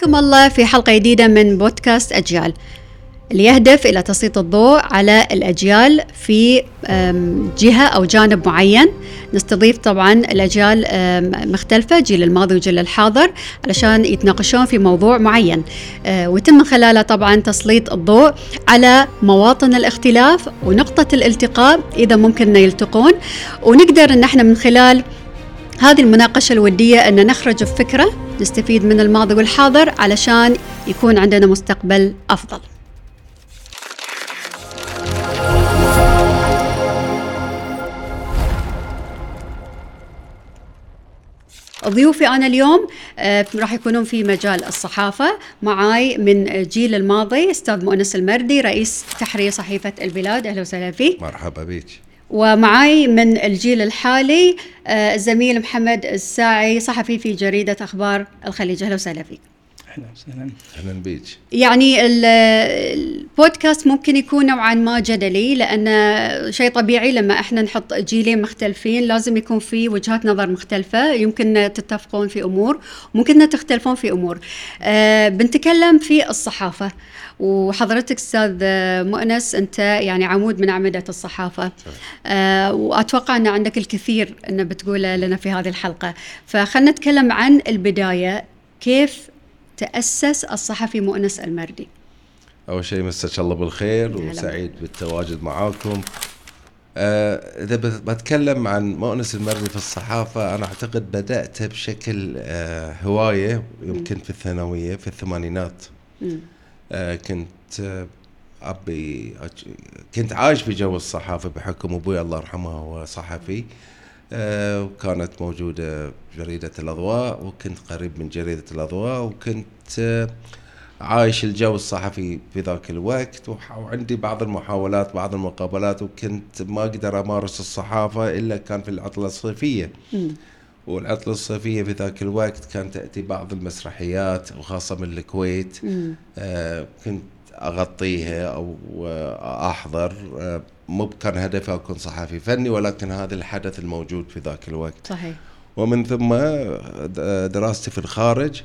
حياكم الله في حلقة جديدة من بودكاست أجيال. اللي يهدف إلى تسليط الضوء على الأجيال في جهة أو جانب معين. نستضيف طبعا الأجيال مختلفة جيل الماضي وجيل الحاضر علشان يتناقشون في موضوع معين. أه، ويتم من خلاله طبعا تسليط الضوء على مواطن الاختلاف ونقطة الالتقاء إذا ممكن يلتقون. ونقدر أن إحنا من خلال هذه المناقشة الودية أن نخرج بفكرة نستفيد من الماضي والحاضر علشان يكون عندنا مستقبل أفضل. ضيوفي أنا اليوم آه، راح يكونون في مجال الصحافة معاي من جيل الماضي أستاذ مؤنس المردي رئيس تحرير صحيفة البلاد. أهلا وسهلا فيك. مرحبا بك. ومعاي من الجيل الحالي آه، الزميل محمد الساعي صحفي في جريدة أخبار الخليج. أهلا وسهلا فيك. أهلا وسهلا. أهلا بيك. يعني البودكاست ممكن يكون نوعا ما جدلي لأن شيء طبيعي لما إحنا نحط جيلين مختلفين لازم يكون في وجهات نظر مختلفة. يمكن تتفقون في أمور ممكن تختلفون في أمور. أه بنتكلم في الصحافة. وحضرتك أستاذ مؤنس أنت يعني عمود من أعمدة الصحافة. أه وأتوقع أن عندك الكثير أن بتقوله لنا في هذه الحلقة. فخلنا نتكلم عن البداية. كيف تأسس الصحفي مؤنس المردي. أول شيء مساك الله بالخير وسعيد بالتواجد معاكم. آه إذا بتكلم عن مؤنس المردي في الصحافة أنا أعتقد بدأت بشكل آه هواية يمكن في الثانوية في الثمانينات. آه كنت آه أبي كنت عايش في جو الصحافة بحكم أبوي الله يرحمه هو صحفي. وكانت موجودة جريدة الأضواء وكنت قريب من جريدة الأضواء وكنت آه، عايش الجو الصحفي في ذاك الوقت وعندي بعض المحاولات بعض المقابلات وكنت ما أقدر أمارس الصحافة إلا كان في العطلة الصيفية. والعطلة الصيفية في ذاك الوقت كانت تأتي بعض المسرحيات وخاصة من الكويت. آه كنت أغطيها أو أحضر. آه مو كان هدفي اكون صحفي فني ولكن هذا الحدث الموجود في ذاك الوقت. صحيح. ومن ثم دراستي في الخارج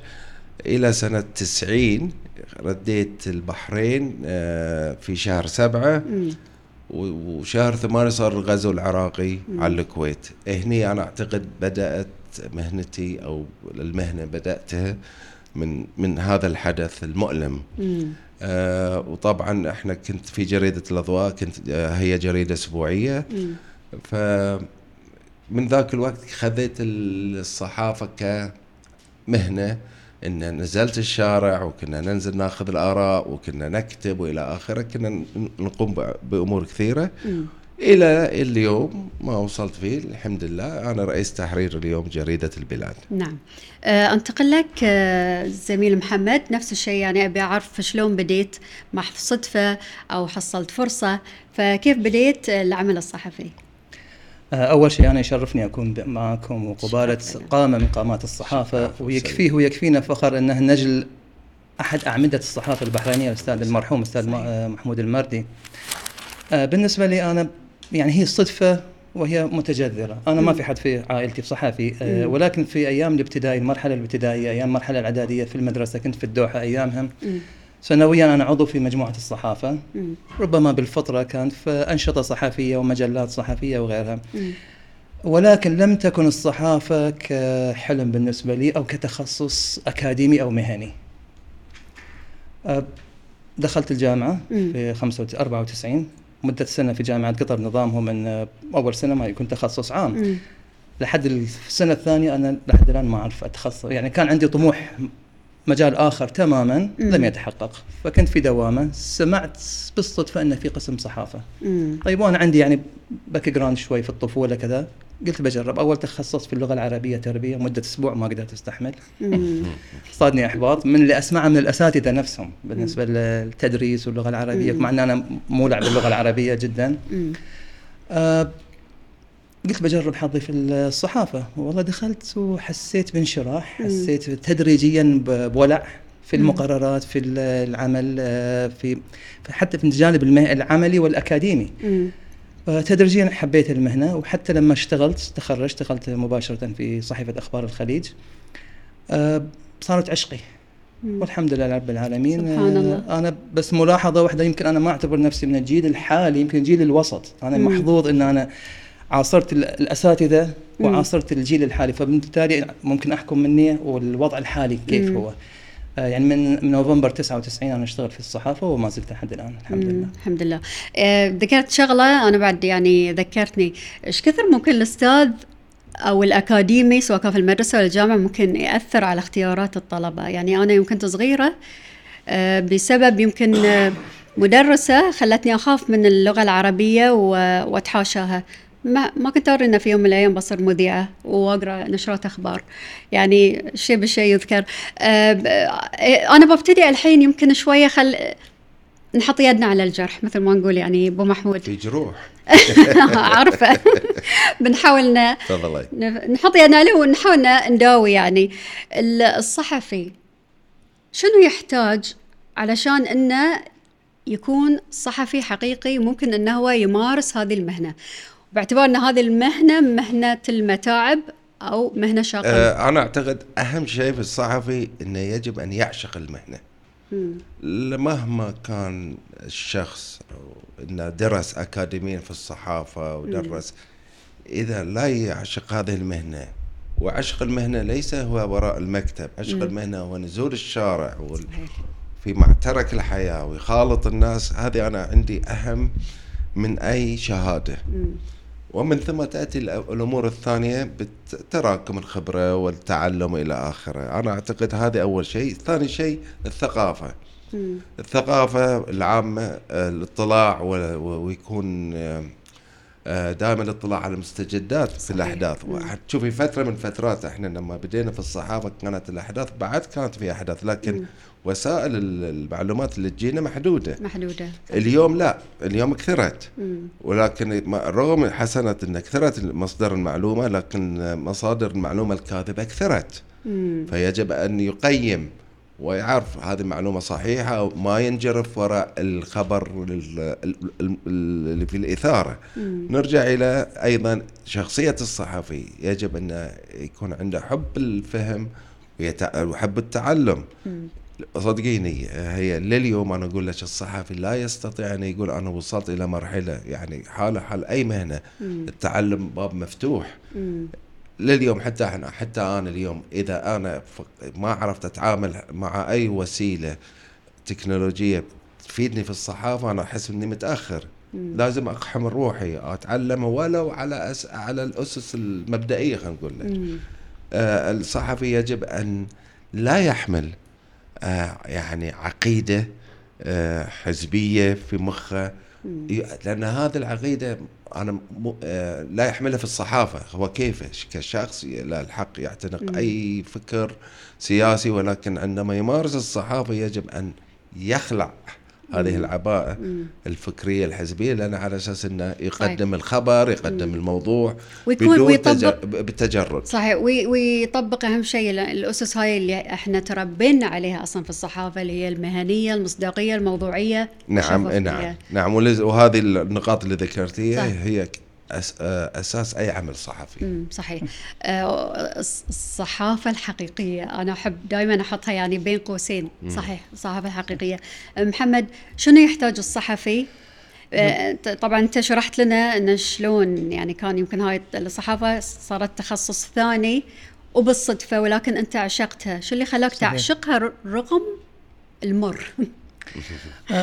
إلى سنة 90 رديت البحرين آه، في شهر سبعة. وشهر ثمانية صار الغزو العراقي مم. على الكويت. هني أنا أعتقد بدأت مهنتي أو المهنة بدأتها من من هذا الحدث المؤلم. مم. آه وطبعا إحنا كنت في جريدة الأضواء كنت آه هي جريدة أسبوعية. ف من ذاك الوقت خذيت الصحافة كمهنة إن نزلت الشارع وكنا ننزل ناخذ الآراء وكنا نكتب وإلى آخره كنا نقوم بأمور كثيرة. إلى اليوم ما وصلت فيه الحمد لله. أنا رئيس تحرير اليوم جريدة البلاد. نعم. أه أنتقل لك أه زميل محمد. نفس الشيء يعني أبي أعرف شلون بديت مع صدفة أو حصلت فرصة فكيف بديت العمل الصحفي؟ آه، أول شيء أنا يشرفني أكون معكم وقبالة قامه من قامات الصحافة. ويكفيه ويكفينا فخر أنه نجل أحد أعمدة الصحافة البحرينية الأستاذ المرحوم أستاذ محمود المردي. آه، بالنسبة لي أنا يعني هي الصدفه وهي متجذرة، أنا ما في حد في عائلتي صحفي آه ولكن في أيام الابتدائي المرحلة الابتدائية أيام المرحلة الإعدادية في المدرسة كنت في الدوحة ايامها سنويا أنا عضو في مجموعة الصحافة. ربما بالفترة كانت في أنشطة صحفيه ومجلات صحفيه وغيرها. ولكن لم تكن الصحافة كحلم بالنسبة لي أو كتخصص أكاديمي أو مهني. دخلت الجامعة في 94 مدة سنة في جامعة قطر نظامهم أن أول سنة ما يكون تخصص عام م. لحد السنة الثانية أنا لحد الآن ما أعرف أتخصص يعني كان عندي طموح مجال آخر تماما م. لم يتحقق فكنت في دوامة سمعت بالصدفة أن في قسم صحافة م. طيب وأنا عندي يعني background شوي في الطفولة كذا قلت بجرب. أول تخصص في اللغة العربية تربية مدة أسبوع ما قدرت أستحمل. صادني إحباط. من اللي أسمعه من الأساتذة نفسهم بالنسبة للتدريس واللغة العربية. مع ان أنا مولع باللغة العربية جدا. آه قلت بجرب حظي في الصحافة. والله دخلت وحسيت بانشراح حسيت تدريجيا بولع في المقررات في العمل آه، في حتى في الجانب العملي والأكاديمي. تدريجيا حبيت المهنة وحتى لما اشتغلت تخرجت اشتغلت مباشرة في صحيفة أخبار الخليج أه صارت عشقي. والحمد لله رب العالمين. سبحان الله. آه، أنا بس ملاحظة واحدة يمكن أنا ما أعتبر نفسي من الجيل الحالي يمكن الجيل الوسط. أنا مم. محظوظ إن أنا عاصرت ال- الأساتذة وعاصرت الجيل الحالي. فبالتالي ممكن أحكم مني والوضع الحالي كيف مم. هو. آه، يعني من من نوفمبر 99 أنا اشتغل في الصحافة وما زلت لحد الآن الحمد لله. الحمد لله. آه، ذكرت شغلة أنا بعد يعني ذكرتني. إيش كثر ممكن الأستاذ أو الأكاديمي سواء كان في المدرسة ولا الجامعة ممكن يأثر على اختيارات الطلبة؟ يعني أنا يوم كنت صغيره آه، بسبب يمكن آه، مدرسة خلتني أخاف من اللغة العربية و- وأتحاشاها. ما ما كنت ان في يوم من الأيام بصير مذيعة وأقرأ نشرات أخبار. يعني شيء بالشيء يذكر. آه، أنا ببتدي الحين يمكن شوية خل نحط يدنا على الجرح مثل ما نقول يعني أبو محمود. في جروح. عارفة. بنحاول نحط يدنا عليه ونحاول نداوي يعني. ال- الصحفي شنو يحتاج علشان إنه يكون صحفي حقيقي ممكن إنه هو يمارس هذه المهنة؟ باعتبار ان هذه المهنة مهنة المتاعب أو مهنة شاقة آه أنا أعتقد أهم شيء في الصحفي إنه يجب أن يعشق المهنة. مهما كان الشخص إنه درس اكاديميا في الصحافة ودرس إذا لا يعشق هذه المهنة وعشق المهنة ليس هو وراء المكتب، عشق مم. المهنة هو نزول الشارع وال... في معترك الحياة ويخالط الناس هذه أنا عندي أهم من أي شهادة. مم. ومن ثم تأتي الأ- الأمور الثانية بتراكم الخبرة والتعلم إلى آخره، أنا أعتقد هذا أول شيء، ثاني شيء الثقافة. مم. الثقافة العامة آه، الاطلاع ويكون دائما الاطلاع على المستجدات في. الأحداث. تشوفي فترة من فترات إحنا لما بدينا في الصحافة كانت الأحداث بعد كانت في أحداث لكن مم. وسائل ال- المعلومات اللي تجينا محدودة محدودة اليوم لا اليوم كثرت. ولكن رغم حسنة إن كثرت مصدر المعلومة لكن مصادر المعلومة الكاذبة كثرت. فيجب أن يقيم ويعرف هذه المعلومة صحيحة أو ما ينجرف وراء الخبر ال- ال- ال- اللي في الإثارة مم. نرجع إلى أيضا شخصية الصحفي يجب أن يكون عنده حب الفهم وحب التعلم مم. صدقيني هي لليوم أنا أقول لك الصحفي لا يستطيع أن يقول أنا وصلت إلى مرحلة يعني حالة حال أي مهنة مم. التعلم باب مفتوح مم. لليوم حتى إحنا حتى أنا اليوم إذا أنا ما عرفت أتعامل مع أي وسيلة تكنولوجية تفيدني في الصحافة أنا أحس إني متأخر مم. لازم أقحم روحي أتعلم ولو على أس على الأسس المبدئية خلينا نقول لك. آه الصحفي يجب أن لا يحمل يعني عقيدة آه حزبية في مخه. لأن هذه العقيدة أنا م... آه لا يحملها في الصحافة. هو كيف؟ كشخص لا الحق يعتنق. أي فكر سياسي ولكن عندما يمارس الصحافة يجب أن يخلع هذه مم. الفكرية الحزبية لأن على أساس إنه يقدم الخبر يقدم مم. الموضوع ويكون ويطبق تج... بالتجرد صحيح وي- ويطبق أهم شيء ال- الأسس هاي اللي إحنا تربينا عليها أصلا في الصحافة اللي هي المهنية المصداقية الموضوعية نعم. نعم نعم وهذه النقاط اللي ذكرتيها. هي أساس أي عمل صحفي. امم صحيح. آه، الص- الصحافة الحقيقية أنا أحب دائما أحطها يعني بين قوسين. صحيح الصحافة الحقيقية. محمد شنو يحتاج الصحفي؟ آه، ت- طبعا أنت شرحت لنا أن شلون يعني كان يمكن هاي الصحافة صارت تخصص ثاني وبالصدفة ولكن أنت عشقتها. شو اللي خلاك. تعشقها؟ رغم المر. آه،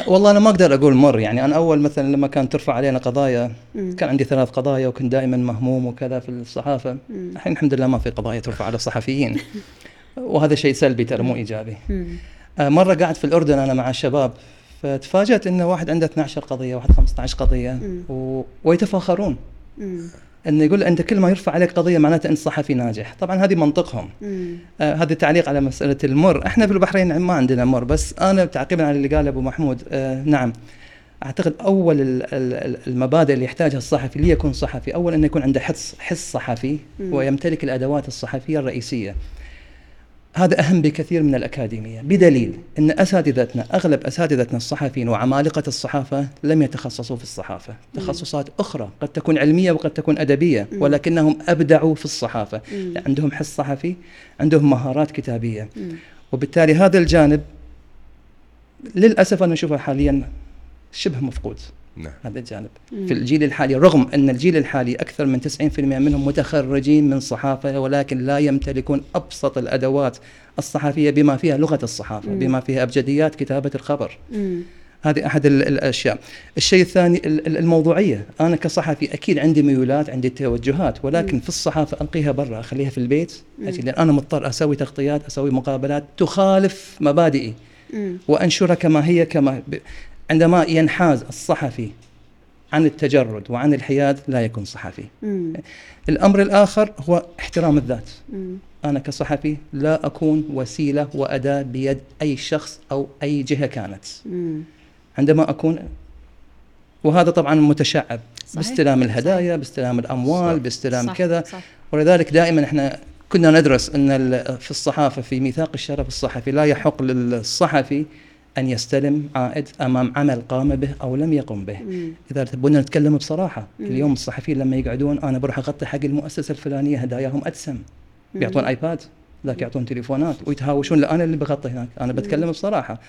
والله أنا ما أقدر أقول مر يعني أنا أول مثلا لما كانت ترفع علينا قضايا مم. كان عندي ثلاث قضايا وكنت دائما مهموم وكذا في الصحافة. الحين الحمد لله ما في قضايا ترفع على الصحفيين وهذا شيء سلبي ترى مو إيجابي مم. آه، مرة قاعد في الأردن أنا مع الشباب فتفاجأت انه واحد عنده 12 قضية واحد 15 قضية. و... ويتفاخرون مم. انه يقول أنت كل ما يرفع عليك قضية معناته أنت صحفي ناجح. طبعا هذه منطقهم. مم. آه هذا تعليق على مسألة المر. إحنا في البحرين ما عندنا مر بس أنا تعقيبا على اللي قاله أبو محمود آه نعم. أعتقد أول ال- ال- المبادئ اللي يحتاجها الصحفي ليكون صحفي أول إنه يكون عنده حس حس صحفي مم. ويمتلك الأدوات الصحفية الرئيسية. هذا أهم بكثير من الأكاديمية بدليل إن أساتذتنا أغلب أساتذتنا الصحفيين وعمالقة الصحافة لم يتخصصوا في الصحافة تخصصات أخرى قد تكون علمية وقد تكون مم. ولكنهم أبدعوا في الصحافة مم. عندهم حس صحفي عندهم مهارات كتابية مم. وبالتالي هذا الجانب للأسف أنا أشوفه حاليا شبه مفقود نعم. هذا الجانب. في الجيل الحالي رغم أن الجيل الحالي أكثر من 90% منهم متخرجين من صحافة ولكن لا يمتلكون أبسط الأدوات الصحفية بما فيها لغة الصحافة مم. بما فيها أبجديات كتابة الخبر. مم. هذه أحد ال- الأشياء. الشيء الثاني ال- ال- الموضوعية. أنا كصحفي أكيد عندي ميولات عندي توجهات ولكن في الصحافة ألقيها برا أخليها في البيت لأن أنا مضطر أسوي تغطيات أسوي مقابلات تخالف مبادئي. مم. وأنشرها كما هي كما ب... عندما ينحاز الصحفي عن التجرد وعن الحياد لا يكون صحفي مم. الأمر الآخر هو احترام الذات مم. أنا كصحفي لا أكون وسيلة وأداة بيد أي شخص أو أي جهة كانت مم. عندما أكون وهذا طبعا متشعب صحيح. باستلام الهدايا باستلام الأموال صح. باستلام صح. كذا صح. ولذلك دائما إحنا كنا ندرس إن ال- في الصحافة في ميثاق الشرف الصحفي لا يحق للصحفي أن يستلم عائد أمام عمل قام به أو لم يقم به. مم. إذا تبون نتكلم بصراحة مم. اليوم الصحفيين لما يقعدون أنا بروح أغطي حق المؤسسة الفلانية هداياهم ادسم بيعطون آيباد ذاك يعطون تليفونات ويتهاوشون لا أنا اللي بغطي هناك. أنا بتكلم بصراحة.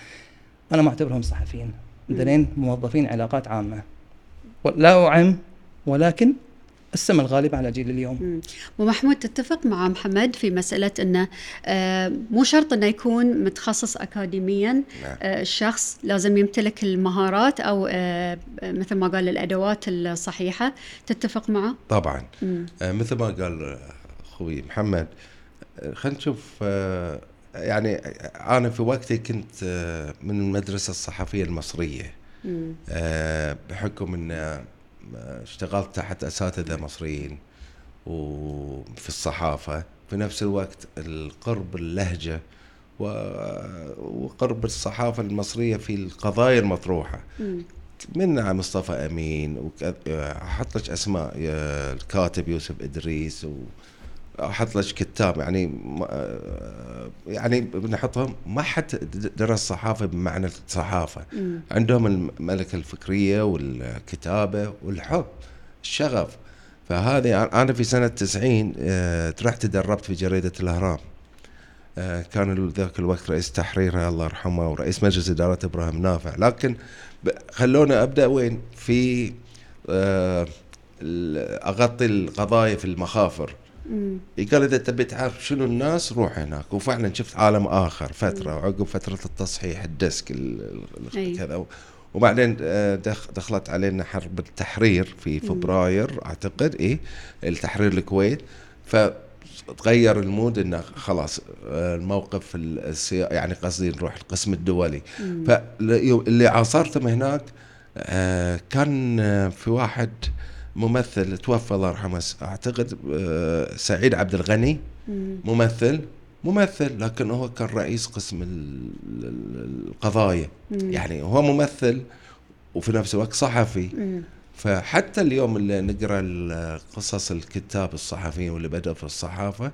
أنا ما أعتبرهم صحفيين. ذلين موظفين علاقات عامة. لا أعم ولكن السم الغالب على جيل اليوم مم. ومحمود تتفق مع محمد في مسألة أنه آه، مو شرط أنه يكون متخصص أكاديميا نعم. آه، الشخص لازم يمتلك المهارات أو آه، مثل ما قال الأدوات الصحيحة تتفق معه؟ طبعا مم. آه، مثل ما قال أخوي محمد آه، خلينا نشوف آه، يعني أنا في وقتي كنت آه، من المدرسة الصحفية المصرية مم. آه، بحكم إن آه، اشتغلت تحت أساتذة مصريين وفي الصحافة في نفس الوقت القرب اللهجة وقرب الصحافة المصرية في القضايا المطروحة مم. من مصطفى أمين لك أسماء الكاتب يوسف إدريس و أحط لك كتاب يعني يعني بنحطهم. ما حد درس صحافة بمعنى الصحافة. مم. عندهم الملكة الفكرية والكتابة والحب الشغف. فهذه أنا في سنة 90 آه، رحت تدربت في جريدة الأهرام. آه، كان ذاك الوقت رئيس تحريرها الله يرحمه ورئيس مجلس إدارة إبراهيم نافع. لكن خلوني أبدأ وين؟ في آه، أغطي القضايا في المخافر. قال إذا تبي تعرف شنو الناس روح هناك. وفعلا شفت عالم آخر فترة وعقب فترة التصحيح الـ desk. كذا. وبعدين آه، دخ دخلت علينا حرب التحرير في فبراير أعتقد إيه التحرير الكويت. فتغير ال mood إنه خلاص آه، الموقف السيا... يعني قصدي نروح القسم الدولي. فاللي عاصرتهم هناك آه، كان في واحد ممثل توفى الله يرحمه أعتقد آه، سعيد عبد الغني مم. ممثل ممثل لكن هو كان رئيس قسم ال- ال- القضايا. يعني هو ممثل وفي نفس الوقت صحفي. فحتى اليوم اللي نقرأ قصص الكتاب الصحفيين واللي بدأوا في الصحافة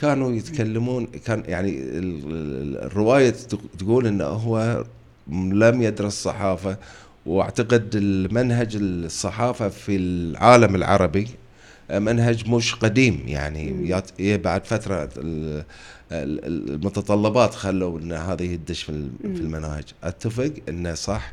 كانوا يتكلمون كان يعني ال- ال- الرواية تق- تقول انه هو لم يدرس صحافة واعتقد المنهج الصحافة في العالم العربي منهج مش قديم يعني إيه بعد فترة ال- ال- المتطلبات خلوا إن هذه تدش في ال- في المناهج. أتفق إنه صح.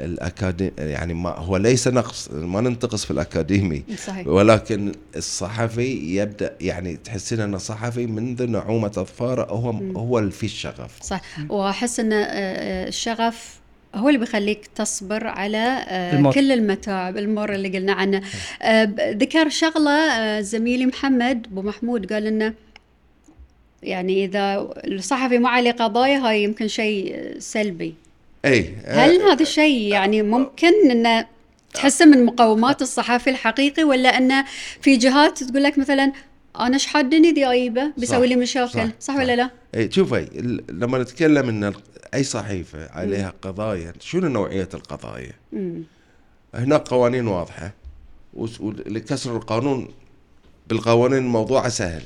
الأكاديمي يعني ما هو ليس نقص ما ننتقص في الأكاديمي صحيح. ولكن الصحفي يبدأ يعني تحسين انه صحفي منذ نعومة اظفاره هو هو اللي فيه الشغف. صح. وأحس إن آه، آه، الشغف هو اللي بيخليك تصبر على آه، المر. كل المتاعب المر اللي قلنا عنه آه، ذكر شغلة آه، زميلي محمد أبو محمود قال إنه يعني إذا الصحفي ما عليه قضايا هاي يمكن شيء سلبي إي هل هذا الشيء يعني ممكن إنه تحسه من مقومات الصحافي الحقيقي ولا إنه في جهات تقول لك مثلا أنا إيش حدني ذي ايبه بيسوي لي مشاكل صح, صح ولا لا؟ إي شوفي لما نتكلم إن أي صحيفة عليها قضايا شنو نوعية القضايا؟ مم. هناك قوانين واضحة وس- ولكسر القانون بالقوانين الموضوع سهل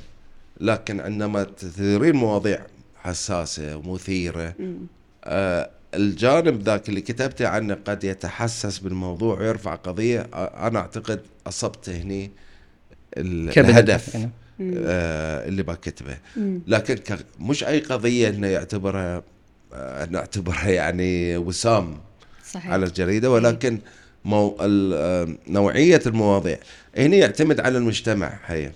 لكن عندما تثيرين مواضيع حساسة ومثيرة. آه الجانب ذاك اللي كتبت عنه قد يتحسس بالموضوع ويرفع قضية آه أنا أعتقد أصبت هني الهدف يعني. آه اللي بكتبه لكن مش أي قضية انه يعتبرها نعتبرها يعني وسام صحيح على الجريدة ولكن مو ال- آه، نوعية المواضيع هنا يعتمد على المجتمع هي.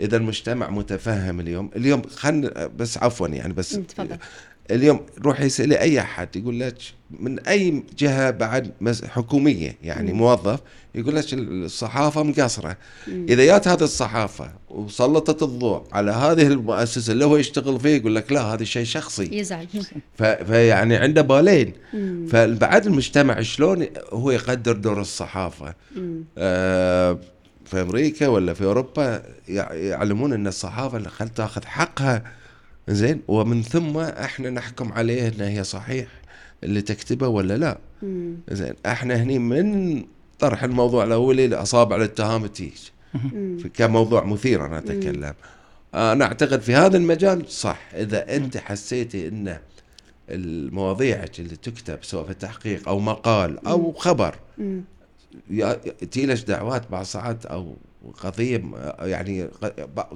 إذا المجتمع متفهم اليوم اليوم خلنا بس عفوا يعني بس. اليوم روح يسألي أي أحد يقول لك من أي جهة بعد حكومية يعني مم. موظف يقول لك الصحافة مقصرة. إذا جات هذه الصحافة وسلطت الضوء على هذه المؤسسة اللي هو يشتغل فيه يقول لك لا هذا شيء شخصي يزعل فيعني عنده بالين. فبعد المجتمع شلون هو يقدر دور الصحافة. آه، في أمريكا ولا في أوروبا يع- يعلمون إن الصحافة خل تاخذ حقها زين؟ ومن ثم إحنا نحكم عليه انه هي صحيح اللي تكتبه ولا لا. مم. زين إحنا هني من طرح الموضوع الأولي لأصابع الاتهام تيج كموضوع مثير أنا أتكلم. أنا أعتقد في هذا المجال صح. إذا أنت حسيتي إن المواضيع اللي تكتب سواء في تحقيق أو مقال أو خبر مم. تجيلش دعوات بعض ساعات أو قضية م- يعني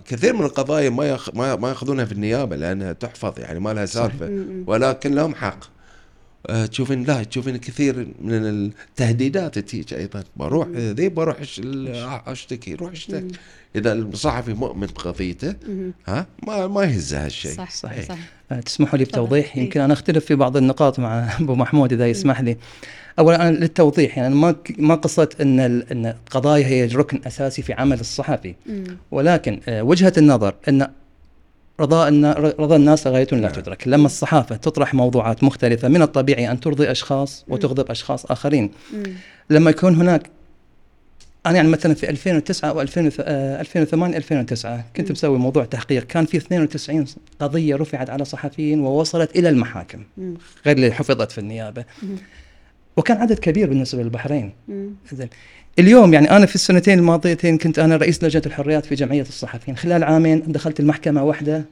كثير من القضايا ما يخ ما ما يأخذونها في النيابة لأنها تحفظ يعني ما لها سالفة. مم. ولكن لهم حق. آه، تشوفين لا تشوفين كثير من التهديدات تيجي أيضا. بروح ذي بروح أشتكي روح أشتكي. إذا الصحفي مؤمن بقضيته. ها ما ما يهزها هالشيء صح صحيح. صح آه، تسمحوا لي. بتوضيح إيه. يمكن أنا أختلف في بعض النقاط مع أبو محمود إذا يسمح لي. اولا أنا للتوضيح يعني ما ما قصه إن إن القضايا هي ركن أساسي في عمل الصحفي. ولكن آه، وجهة النظر إن رضا النا- رضا الناس غايه لا نعم. تدرك، لما الصحافة تطرح موضوعات مختلفة من الطبيعي أن ترضي أشخاص وتغضب أشخاص آخرين. مم. لما يكون هناك أنا يعني مثلا في 2009 أو 2000 آه، 2008 2009 كنت مم. مسوي موضوع تحقيق كان في 92 قضية رفعت على صحفيين ووصلت إلى المحاكم. غير اللي حفظت في النيابة. وكان عدد كبير بالنسبة للبحرين. زين اليوم يعني أنا في السنتين الماضيتين كنت أنا رئيس لجنة الحريات في جمعية الصحفيين خلال عامين دخلت المحكمة واحدة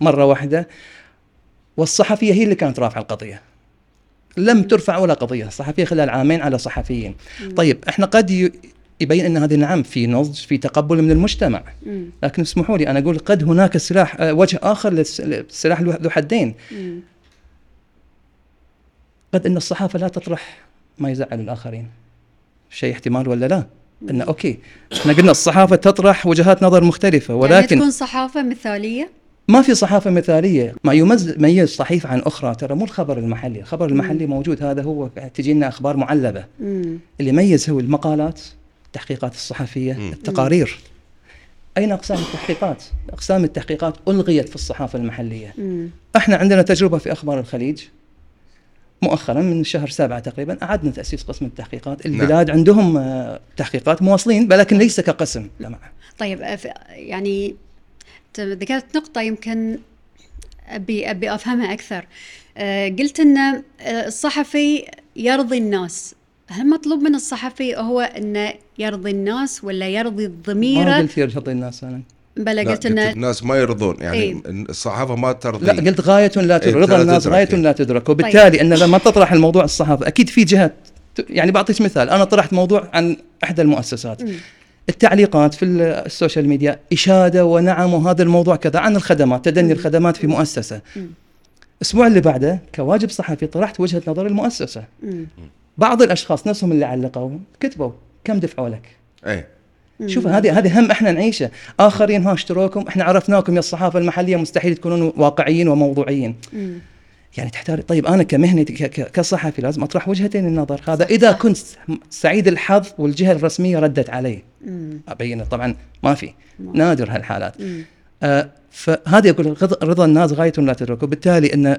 مرة واحدة والصحفية هي اللي كانت رافعة القضية لم ترفع ولا قضية صحفيه خلال عامين على صحفيين طيب إحنا قد ي- يبين أن هذه نعم في نضج في تقبل من المجتمع. مم. لكن اسمحوا لي أنا أقول قد هناك سلاح آه، وجه آخر للس- للسلاح ذو حدين. مم. قد أن الصحافة لا تطرح ما يزعل الآخرين. شيء احتمال ولا لا؟ انه أوكي. إحنا قلنا الصحافة تطرح وجهات نظر مختلفة يعني ولكن تكون صحافة مثالية؟ ما في صحافة مثالية. ما يمز- يميز صحيفه عن أخرى. ترى مو الخبر المحلي. الخبر المحلي موجود. هذا هو تجي لنا أخبار معلبة. مم. اللي يميز هو المقالات. التحقيقات الصحفية مم. التقارير. أين أقسام التحقيقات؟ أقسام التحقيقات ألغيت في الصحافة المحلية. مم. إحنا عندنا تجربة في أخبار الخليج مؤخرا من شهر سبعة تقريبا أعدنا تأسيس قسم التحقيقات. البلاد عندهم آه، تحقيقات مواصلين ولكن ليس كقسم. لا طيب أف- يعني ذكرت نقطة يمكن أبي أبي أفهمها أكثر. آه، قلت أن آه، الصحفي يرضي الناس. هل مطلوب من الصحفي هو أنه يرضي الناس ولا يرضي ما الضميرة قلت يرضي الناس أنا بلا لا، قلت أنه الناس ما يرضون يعني إيه. الصحافة ما ترضي لا قلت غاية لا تدرك إيه، رضا لا الناس إيه. لا تدرك وبالتالي أن لما تطرح الموضوع الصحافة أكيد في جهة ت- يعني بعطيك مثال أنا طرحت موضوع عن إحدى المؤسسات مم. التعليقات في ال- السوشيال ميديا إشادة ونعم وهذا الموضوع كذا عن الخدمات تدني الخدمات في مؤسسة مم. الأسبوع اللي بعده كواجب صحفي طرحت وجهة نظر المؤسسة مم. بعض الأشخاص نفسهم اللي علقوا كتبوا كم دفعوا لك؟ إيه. شوف هذه هذه هم إحنا نعيشه. آخرين ها اشتروكم إحنا عرفناكم يا الصحافة المحلية مستحيل تكونون واقعيين وموضوعيين. مم. يعني تحتاج طيب أنا كمهنتي كصحفي لازم أطرح وجهتين النظر. هذا إذا كنت سعيد الحظ والجهة الرسمية ردت علي. مم. أبين طبعا ما في. نادر هالحالات. آه فهذا يقول رضا, الناس غاية لا تدرك وبالتالي إن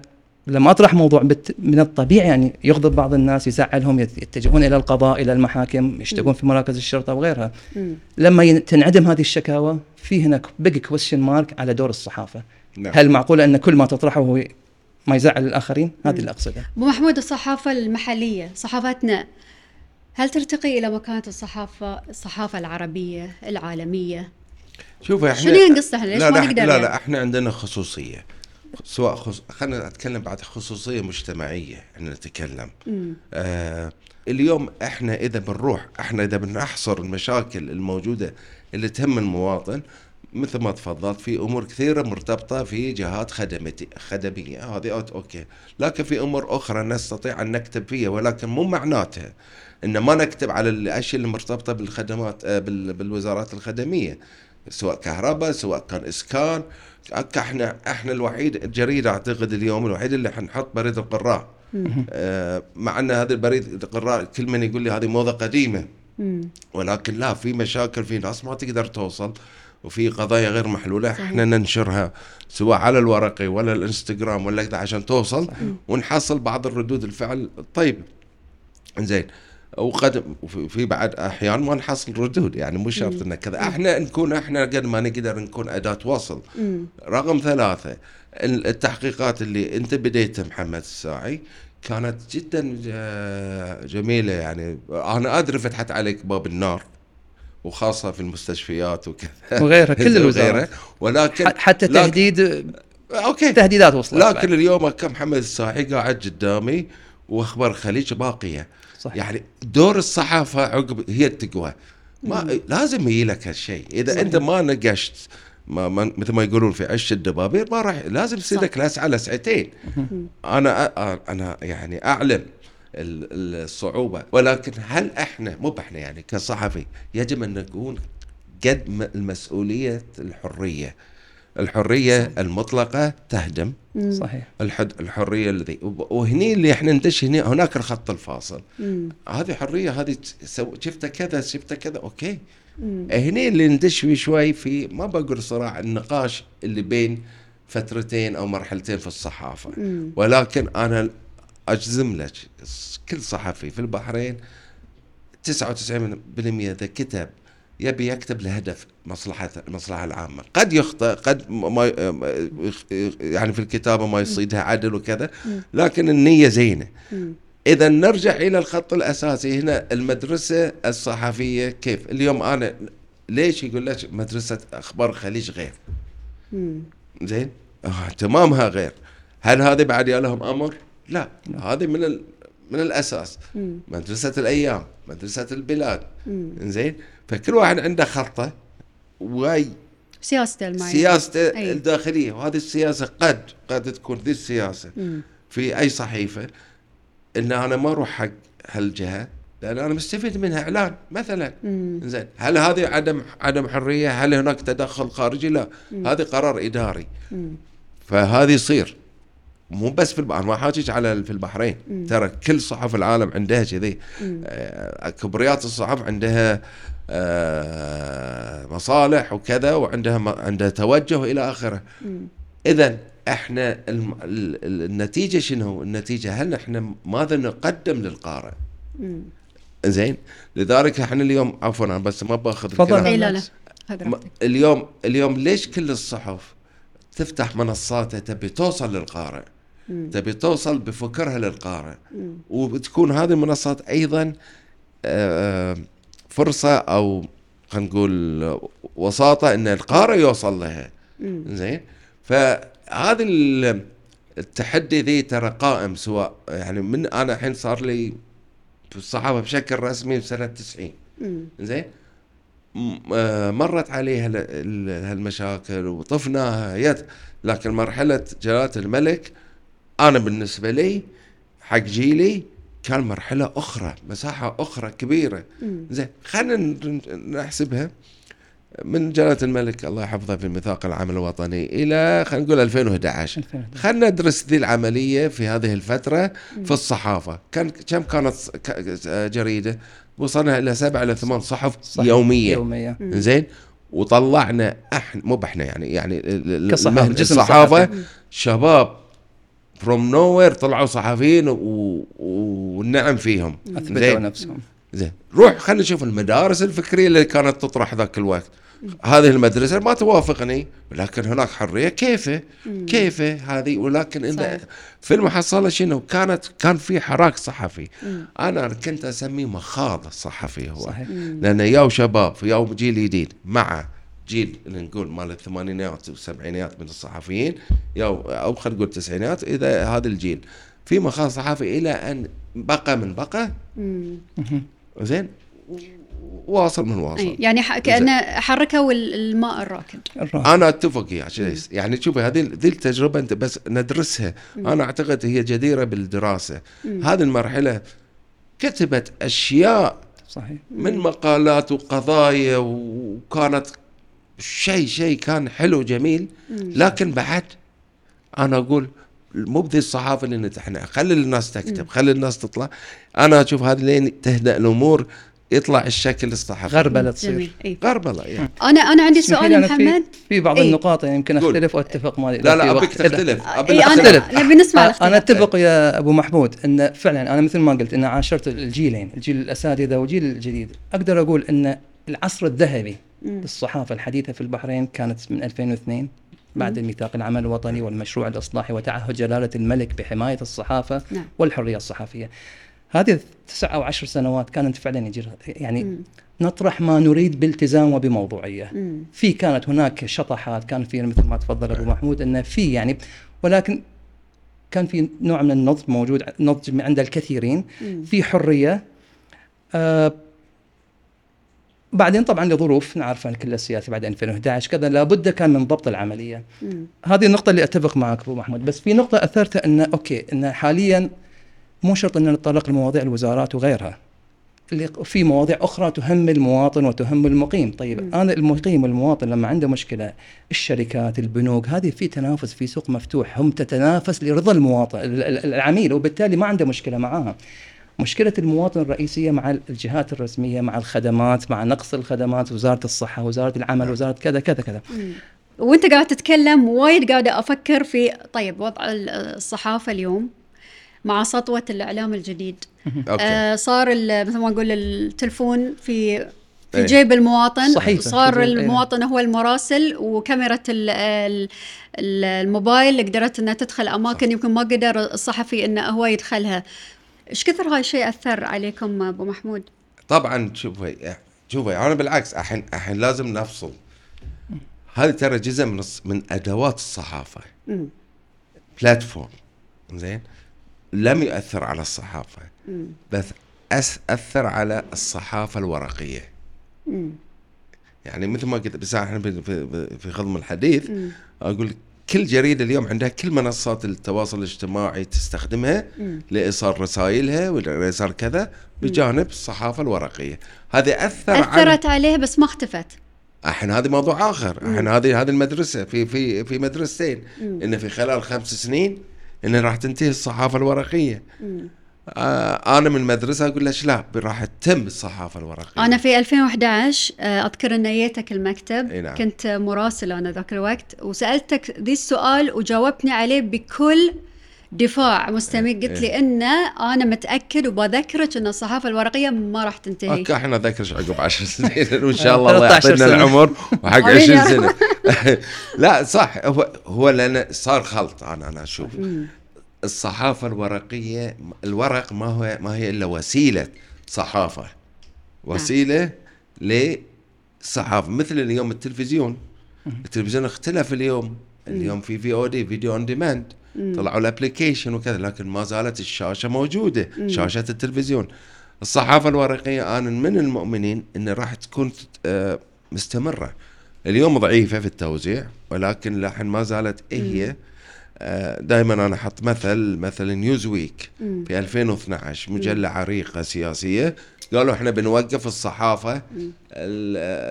لما أطرح موضوع بت من الطبيعي يعني يغضب بعض الناس يزعلهم يت- يتجهون إلى القضاء إلى المحاكم يشتكون في مراكز الشرطة وغيرها. لما ين- تنعدم هذه الشكاوى في هناك big question mark على دور الصحافة نعم. هل معقوله أن كل ما تطرحه هو ما يزعل الآخرين هذه اللي اقصدها أبو محمود الصحافة المحلية صحافتنا هل ترتقي إلى مكانة الصحافة الصحافة العربية العالمية؟ شوف إحنا شنو ينقص إحنا؟ ليش لا ما لا نقدر لا يعني؟ لا إحنا عندنا خصوصية سواء خص... خلينا أتكلم بعد خصوصية مجتمعية إحنا نتكلم. مم. آه اليوم إحنا إذا بنروح إحنا إذا بنحصر المشاكل الموجودة اللي تهم المواطن مثل ما تفضلت في أمور كثيرة مرتبطة في جهات خدمتي خدمية. هذه أوكي. لكن في أمور أخرى نستطيع أن نكتب فيها ولكن مو معناتها إن ما نكتب على الأشياء اللي مرتبطة بالخدمات آه، بال- بالوزارات الخدمية. سواء كهرباء سواء كان إسكان. إحنا إحنا الوحيد الجريدة أعتقد اليوم الوحيد اللي حنحط بريد القراء. آه، مع إن هذا البريد القراء كل من يقول لي هذه موضة قديمة. ولكن لا في مشاكل في ناس ما تقدر توصل وفي قضايا غير محلولة. صحيح. إحنا ننشرها سواء على الورقي ولا الإنستغرام ولا كذا عشان توصل ونحصل بعض الردود الفعل. الطيبه زين وقد في بعد أحيان ما نحصل ردود يعني مو شرط انه كذا. إحنا نكون إحنا قد ما نقدر نكون أداة وصل. مم. رقم ثلاثة ال- التحقيقات اللي أنت بديتها محمد الساعي كانت جدا ج- جميلة يعني أنا أدري فتحت عليك باب النار وخاصة في المستشفيات وكذا. وغيرها كل الوزارات. ولكن حتى لكن- تهديد أوكي. تهديدات وصلت لكن بعد. اليوم كم محمد الساعي قاعد قدامي وأخبار الخليج باقية. صح يعني دور الصحافة عقب هي التقوى. ما لازم يجي لك هالشيء. إذا صحيح. أنت ما نقشت ما ما مثل ما يقولون في عش الدبابير ما راح لازم. لك لسعه لسعتين أنا أنا يعني أعلم ال- الصعوبة. ولكن هل إحنا مو إحنا يعني كصحفي يجب أن نكون قد المسؤولية الحرية. الحرية المطلقة تهدم. صحيح. الحد الحرية الذي وهني اللي إحنا ندش هنا هناك الخط الفاصل. مم. هذه حرية هذه ت- سو- شفت كذا شفت كذا أوكي. مم. هني اللي ندش فيه شوي في ما بقول صراع النقاش اللي بين فترتين أو مرحلتين في الصحافة. مم. ولكن أنا أجزم لك كل صحفي في البحرين 99% إذا كتب يبي يكتب لهدف. مصلحة المصلحة العامة. قد يخطئ قد ما يعني في الكتابة ما يصيدها عدل وكذا لكن النية زينة. إذا نرجع إلى الخط الأساسي هنا المدرسة الصحفية كيف؟ اليوم أنا ليش يقول لك مدرسة أخبار الخليج غير. زين؟ آه اهتمامها غير. هل هذه بعد يا لهم أمر؟ لا. هذه من ال... من الأساس. مدرسة الأيام مدرسة البلاد. زين فكل واحد عنده خطة. وهاي سياسته المعينة سياسته أي. الداخلية. وهذه السياسة قد قد تكون ذي السياسة. مم. في أي صحيفة. إن أنا ما أروح حق هالجهة لأن أنا مستفيد منها إعلان مثلا. مم. زين. هل هذه عدم عدم حرية؟ هل هناك تدخل خارجي؟ لا. هذه قرار إداري. مم. فهذه يصير. مو بس في البحرين ما حاجيك على في البحرين. ترى كل صحف العالم عندها كذي. آه، كبريات الصحف عندها آه، مصالح وكذا وعندها عندها توجه إلى آخرة. اذا إحنا النتيجة شنو؟ النتيجة هل إحنا ماذا نقدم للقارئ؟ زين لذلك إحنا اليوم عفوا أنا بس ما بأخذ تفضل. الكلام. اي لا لا اليوم اليوم ليش كل الصحف تفتح منصاتها تبي توصل للقارئ مم. تبي توصل بفكرها للقارئ مم. وبتكون هذه المنصات أيضا آه، فرصة أو خلينا نقول وساطة إن القارئ يوصل لها. زين فهذا ال- التحدي ذي ترى قائم سواء يعني من أنا الحين صار لي في الصحافة بشكل رسمي بسنة 90 مم. زين آه، مرت عليها ال- ال- هالمشاكل وطفناها يد لكن مرحلة جلالة الملك أنا بالنسبة لي حق جيلي كان مرحلة أخرى مساحة أخرى كبيرة. زين خلينا نحسبها من جلالة الملك الله يحفظه في الميثاق العام الوطني إلى خلينا نقول 2011 2011. خلينا ندرس ذي العملية في هذه الفترة في الصحافة كان كم كانت جريدة وصلنا إلى سبع إلى ثمان صحف صح. يومية يومية زين وطلعنا إحنا مو إحنا يعني يعني جسم الصحافة. شباب from nowhere طلعوا صحفيين و- والنعم فيهم. أثبتوا نفسهم. زين. روح خلينا نشوف المدارس الفكرية اللي كانت تطرح ذاك الوقت. هذه المدرسة ما توافقني ولكن هناك حرية. كيفه؟ كيفه هذه؟ ولكن إن صحيح. في المحصله شنو؟ كانت كان في حراك صحفي. مم. أنا كنت أسميه مخاض الصحفي هو. صحيح. لأن ياو شباب ياو جيل جديد مع جيل اللي نقول مال الثمانينات والسبعينات من الصحفيين أو خلينا نقول التسعينات إذا هذا الجيل. في مخاض صحفي إلى أن بقى من بقى. زين؟ واصل من واصل. يعني ح- كانه حركة والماء الراكد. أنا أتفق يا يعني شوفي هذه ذي التجربة أنت بس ندرسها. أنا أعتقد هي جديرة بالدراسة. هذه المرحلة كتبت أشياء صحيح. من مقالات وقضايا وكانت شيء شيء كان حلو جميل لكن بعد أنا أقول مو بذي الصحافة اللي نتحنا خلي الناس تكتب خلي الناس تطلع. أنا أشوف هذه لين تهدأ الأمور يطلع الشكل الصحفي غربلة تصير. جميل إي. غربلة يعني أنا أنا عندي سؤال يا أنا في- محمد في بعض إيه. النقاط يعني يمكن. أختلف وأتفق ما لا لا أبيك تختلف ابي نختلف. أنا نبي نسمع أنا الأختلاف. أتفق يا أبو محمود إن فعلا أنا مثل ما قلت إن عاشرت الجيلين الجيل الأساتذة والجيل الجديد أقدر أقول إن العصر الذهبي للصحافه الحديثة في البحرين كانت من 2002 بعد الميثاق العمل الوطني والمشروع الإصلاحي وتعهد جلالة الملك بحماية الصحافة نعم. والحرية الصحفية. هذه التسع أو عشر سنوات كانت فعلا يجري يعني نطرح ما نريد بالتزام وبموضوعية. مم. في كانت هناك شطحات كان في مثل ما تفضل أبو محمود انه في يعني ولكن كان في نوع من النضج موجود نضج عند الكثيرين في حرية آه بعدين طبعا لظروف نعرفها كل السياسة بعد 2011 كذا لابد كان من ضبط العملية. مم. هذه النقطة اللي أتفق معك أبو محمود. بس في نقطة أثرتها انه أوكي انه حاليا مو شرط ان نتطرق لمواضيع الوزارات وغيرها. اللي في مواضيع أخرى تهم المواطن وتهم المقيم. طيب مم. أنا المقيم والمواطن لما عنده مشكلة الشركات البنوك هذه في تنافس في سوق مفتوح هم تتنافس لرضا المواطن ال- ال- العميل وبالتالي ما عنده مشكلة معاها. مشكلة المواطن الرئيسية مع الجهات الرسمية مع الخدمات مع نقص الخدمات وزارة الصحة وزارة العمل وزارة كذا كذا كذا. وأنت قاعد تتكلم وايد قاعدة أفكر في طيب وضع الصحافة اليوم مع سطوة الإعلام الجديد. أوكي آه صار ال- مثل ما نقول التلفون في في إيه. جيب المواطن صحيح. صار جيب- المواطن هو المراسل وكاميرا ال- ال- ال- الموبايل قدرت إنها تدخل أماكن يمكن ما قدر الصحفي إنه هو يدخلها. إيش كثر هاي الشيء أثر عليكم أبو محمود؟ طبعا شوفي شوفي أنا بالعكس الحين الحين لازم نفصل هذه ترى جزء من من أدوات الصحافة. بلاتفورم زين لم يؤثر على الصحافة. بس أس أثر على الصحافة الورقية. يعني مثل ما قلت بس إحنا في- خضم الحديث. أقول لك كل جريدة اليوم عندها كل منصات التواصل الاجتماعي تستخدمها. لإيصال رسائلها ولإيصال كذا بجانب الصحافة الورقية. هذه أثر على أثرت عليه بس ما اختفت. الحين هذه موضوع آخر. الحين هذه هذه المدرسة في في في مدرستين. إن في خلال خمس سنين إن راح تنتهي الصحافة الورقية. مم. آه أنا من مدرسه أقول ليش لا راح تتم الصحافة الورقية. أنا في 2011 آه، أذكر إن جيتك المكتب إي نعم. كنت مراسله أنا ذاك الوقت وسألتك ذي السؤال وجاوبتني عليه بكل دفاع مستمر. قلت لي ان أنا متأكد وبذكرك إن الصحافة الورقية ما راح تنتهي. أوكي إحنا نذكرش عقب 10 سنين وان شاء الله الله 13 يعطينا. العمر وحق آمين يا 20 سنة. لا صح هو هو لأن صار خلط أنا أنا أشوف. الصحافة الورقية الورق ما هو ما هي إلا وسيلة صحافة. وسيلة لصحافة مثل اليوم التلفزيون. التلفزيون اختلف اليوم. اليوم في VOD video on demand طلعوا ال application وكذا لكن ما زالت الشاشة موجودة شاشة التلفزيون. الصحافة الورقية أنا من المؤمنين إن راح تكون آه، مستمرة. اليوم ضعيفة في التوزيع ولكن للحين ما زالت إيه هي دائما أنا أحط مثل مثل نيوز ويك في 2012 مجلة عريقة سياسية. قالوا إحنا بنوقف الصحافة ال-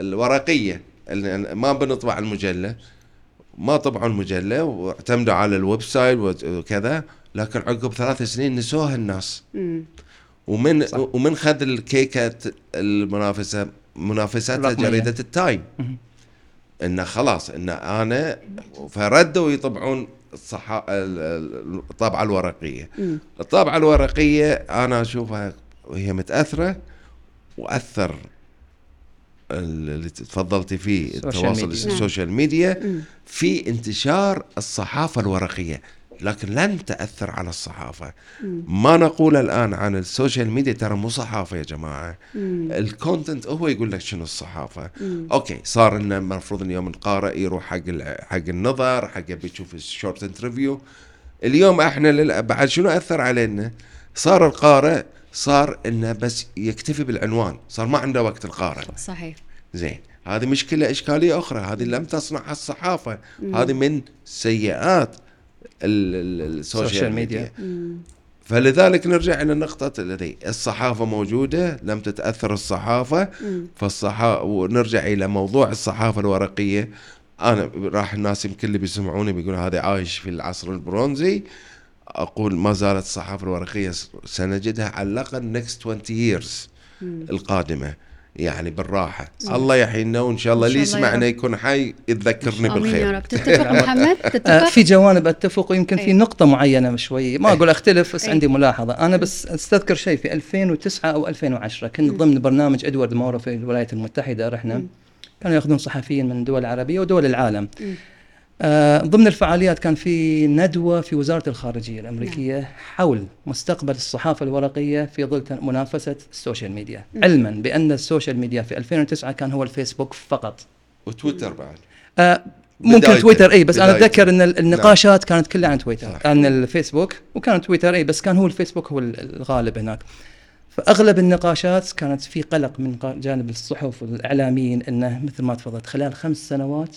الورقية ال- ما بنطبع المجلة. ما طبعوا المجلة واعتمدوا على ال website وكذا لكن عقب ثلاث سنين نسوها الناس. ومن صح. ومن خذ الكيكة المنافسة منافستها الرقمية. جريدة التايم. إنه خلاص إن أنا فردوا يطبعون الصحا ال- ال- الطابعة الورقية. الطابعة الورقية أنا أشوفها وهي متأثرة وأثر ال- اللي تفضلتي فيه التواصل. السوشيال ميديا مم. في انتشار الصحافة الورقية لكن لن تأثر على الصحافة. ما نقول الآن عن السوشيال ميديا ترى مو صحافة يا جماعة. مم. ال content هو يقول لك شنو الصحافة. مم. أوكي صار إنه المفروض اليوم القارئ يروح حق حق النظر حق يبي يشوف ال short interview اليوم إحنا لل- بعد شنو أثر علينا؟ صار القارئ صار إنه بس يكتفي بالعنوان. صار ما عنده وقت القارئ. صحيح. زين. هذه مشكلة إشكالية أخرى. هذه لم تصنعها الصحافة. هذه من سيئات. السوشيال ميديا. فلذلك نرجع إلى نقطه الذي الصحافة موجودة لم تتأثر الصحافة. فالصحافه ونرجع إلى موضوع الصحافة الورقية. أنا راح الناس يمكن اللي بيسمعوني بيقولوا هذا عايش في العصر البرونزي. أقول ما زالت الصحافة الورقية سنجدها على الأقل next 20 years القادمة. يعني بالراحة. الله يحيينا وإن شاء الله إن اللي شاء الله يا يسمعنا. يكون حي يتذكرني آمين يا بالخير. رب. تتفق محمد؟ آه، تتفق في جوانب أتفق ويمكن. في نقطة معينة شوي. ما أقول أختلف بس أي. عندي ملاحظة. أنا بس أستذكر شيء في 2009 أو 2010 كنت ضمن برنامج إدوارد مورو في الولايات المتحدة رحنا كانوا يأخذون صحفيين من الدول العربيه ودول العالم. آه ضمن الفعاليات كان في ندوة في وزارة الخارجية الأمريكية حول مستقبل الصحافة الورقية في ظل منافسة السوشيال ميديا علما بأن السوشيال ميديا في 2009 كان هو الفيسبوك فقط وتويتر بعد آه ممكن. تويتر إي بس أنا. أتذكر إن ال- النقاشات كانت كلها عن تويتر صح. عن الفيسبوك وكان تويتر إي بس كان هو الفيسبوك هو ال- الغالب هناك فأغلب النقاشات كانت في قلق من جانب الصحف والإعلاميين إنه مثل ما تفضلت خلال خمس سنوات.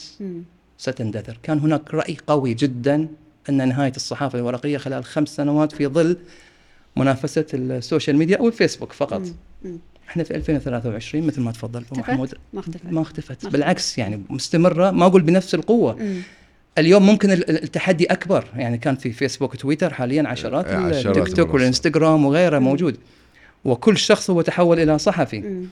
ستندثر كان هناك رأي قوي جدا أن نهاية الصحافة الورقية خلال خمس سنوات في ظل منافسة السوشيال ميديا أو الفيسبوك فقط مم. مم. إحنا في 2023 مثل ما تفضل اختفت؟ محمود ما اختفت ما اختفت اختفت. بالعكس يعني مستمرة ما أقول بنفس القوة مم. اليوم ممكن ال- ال- التحدي أكبر يعني كان في فيسبوك وتويتر حاليا عشرات آه، عشرات التيك توك. والإنستغرام وغيره موجود وكل شخص هو تحول إلى صحفي مم.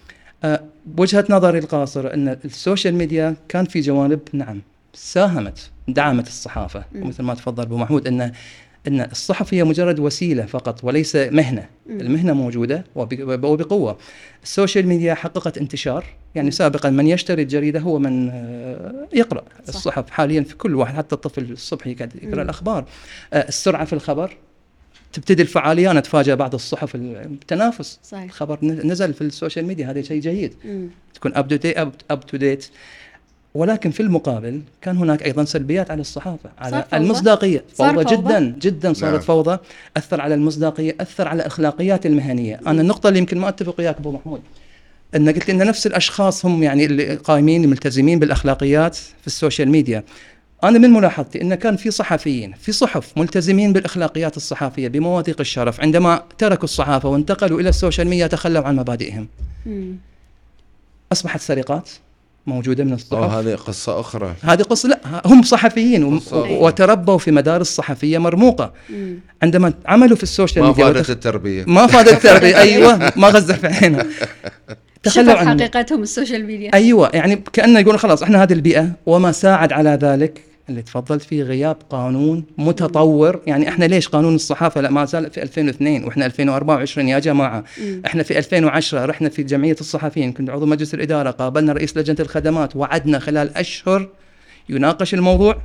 أه بوجهه نظري القاصره أن السوشيال ميديا كان في جوانب نعم ساهمت دعمت الصحافة. مم. ومثل ما تفضل أبو محمود إن إن الصحف هي مجرد وسيلة فقط وليس مهنة. المهنة موجودة وب- وبقوة. ال social media حققت انتشار. يعني سابقا من يشتري الجريدة هو من آه، يقرأ. صح. الصحف حاليا في كل واحد حتى الطفل الصبح يقعد يقرأ مم. الأخبار. آه، السرعة في الخبر. تبتدي الفعاليه أنا اتفاجئ بعض الصحف التنافس صحيح. الخبر نزل في ال social media. هذا شيء جيد. مم. تكون up to date up to date ولكن في المقابل كان هناك أيضا سلبيات على الصحافة صار على فوضى؟ المصداقية صار فوضى فوضى؟ جدا جدا صارت نعم. فوضى أثر على المصداقية أثر على الاخلاقيات المهنية أنا النقطة اللي يمكن ما أتفق وياك أبو محمود إن قلت إن نفس الأشخاص هم يعني اللي قائمين الملتزمين بالأخلاقيات في ال social media أنا من ملاحظتي إن كان في صحفيين في صحف ملتزمين بالأخلاقيات الصحافية بمواثيق الشرف عندما تركوا الصحافة وانتقلوا إلى ال social media تخلوا عن مبادئهم مم. أصبحت سرقات موجودة من الصحف أو هذه قصة أخرى. هذه قصة لا هم صحفيين قصة. وتربوا في مدارس صحفية مرموقة. مم. عندما عملوا في ال social media ما فادت وتخ- التربية. ما فادت التربية أيوه ما غزة في عينها تخلوا عن حقيقتهم ال social media. أيوه يعني كأنه يقولون خلاص إحنا هذه البيئة وما ساعد على ذلك. اللي تفضلت فيه غياب قانون متطور. يعني إحنا ليش قانون الصحافة لا ما زال في 2002 وإحنا 2024 يا جماعة. إحنا في 2010 رحنا في جمعية الصحفيين كنت عضو مجلس الإدارة قابلنا رئيس لجنة الخدمات وعدنا خلال أشهر يناقش الموضوع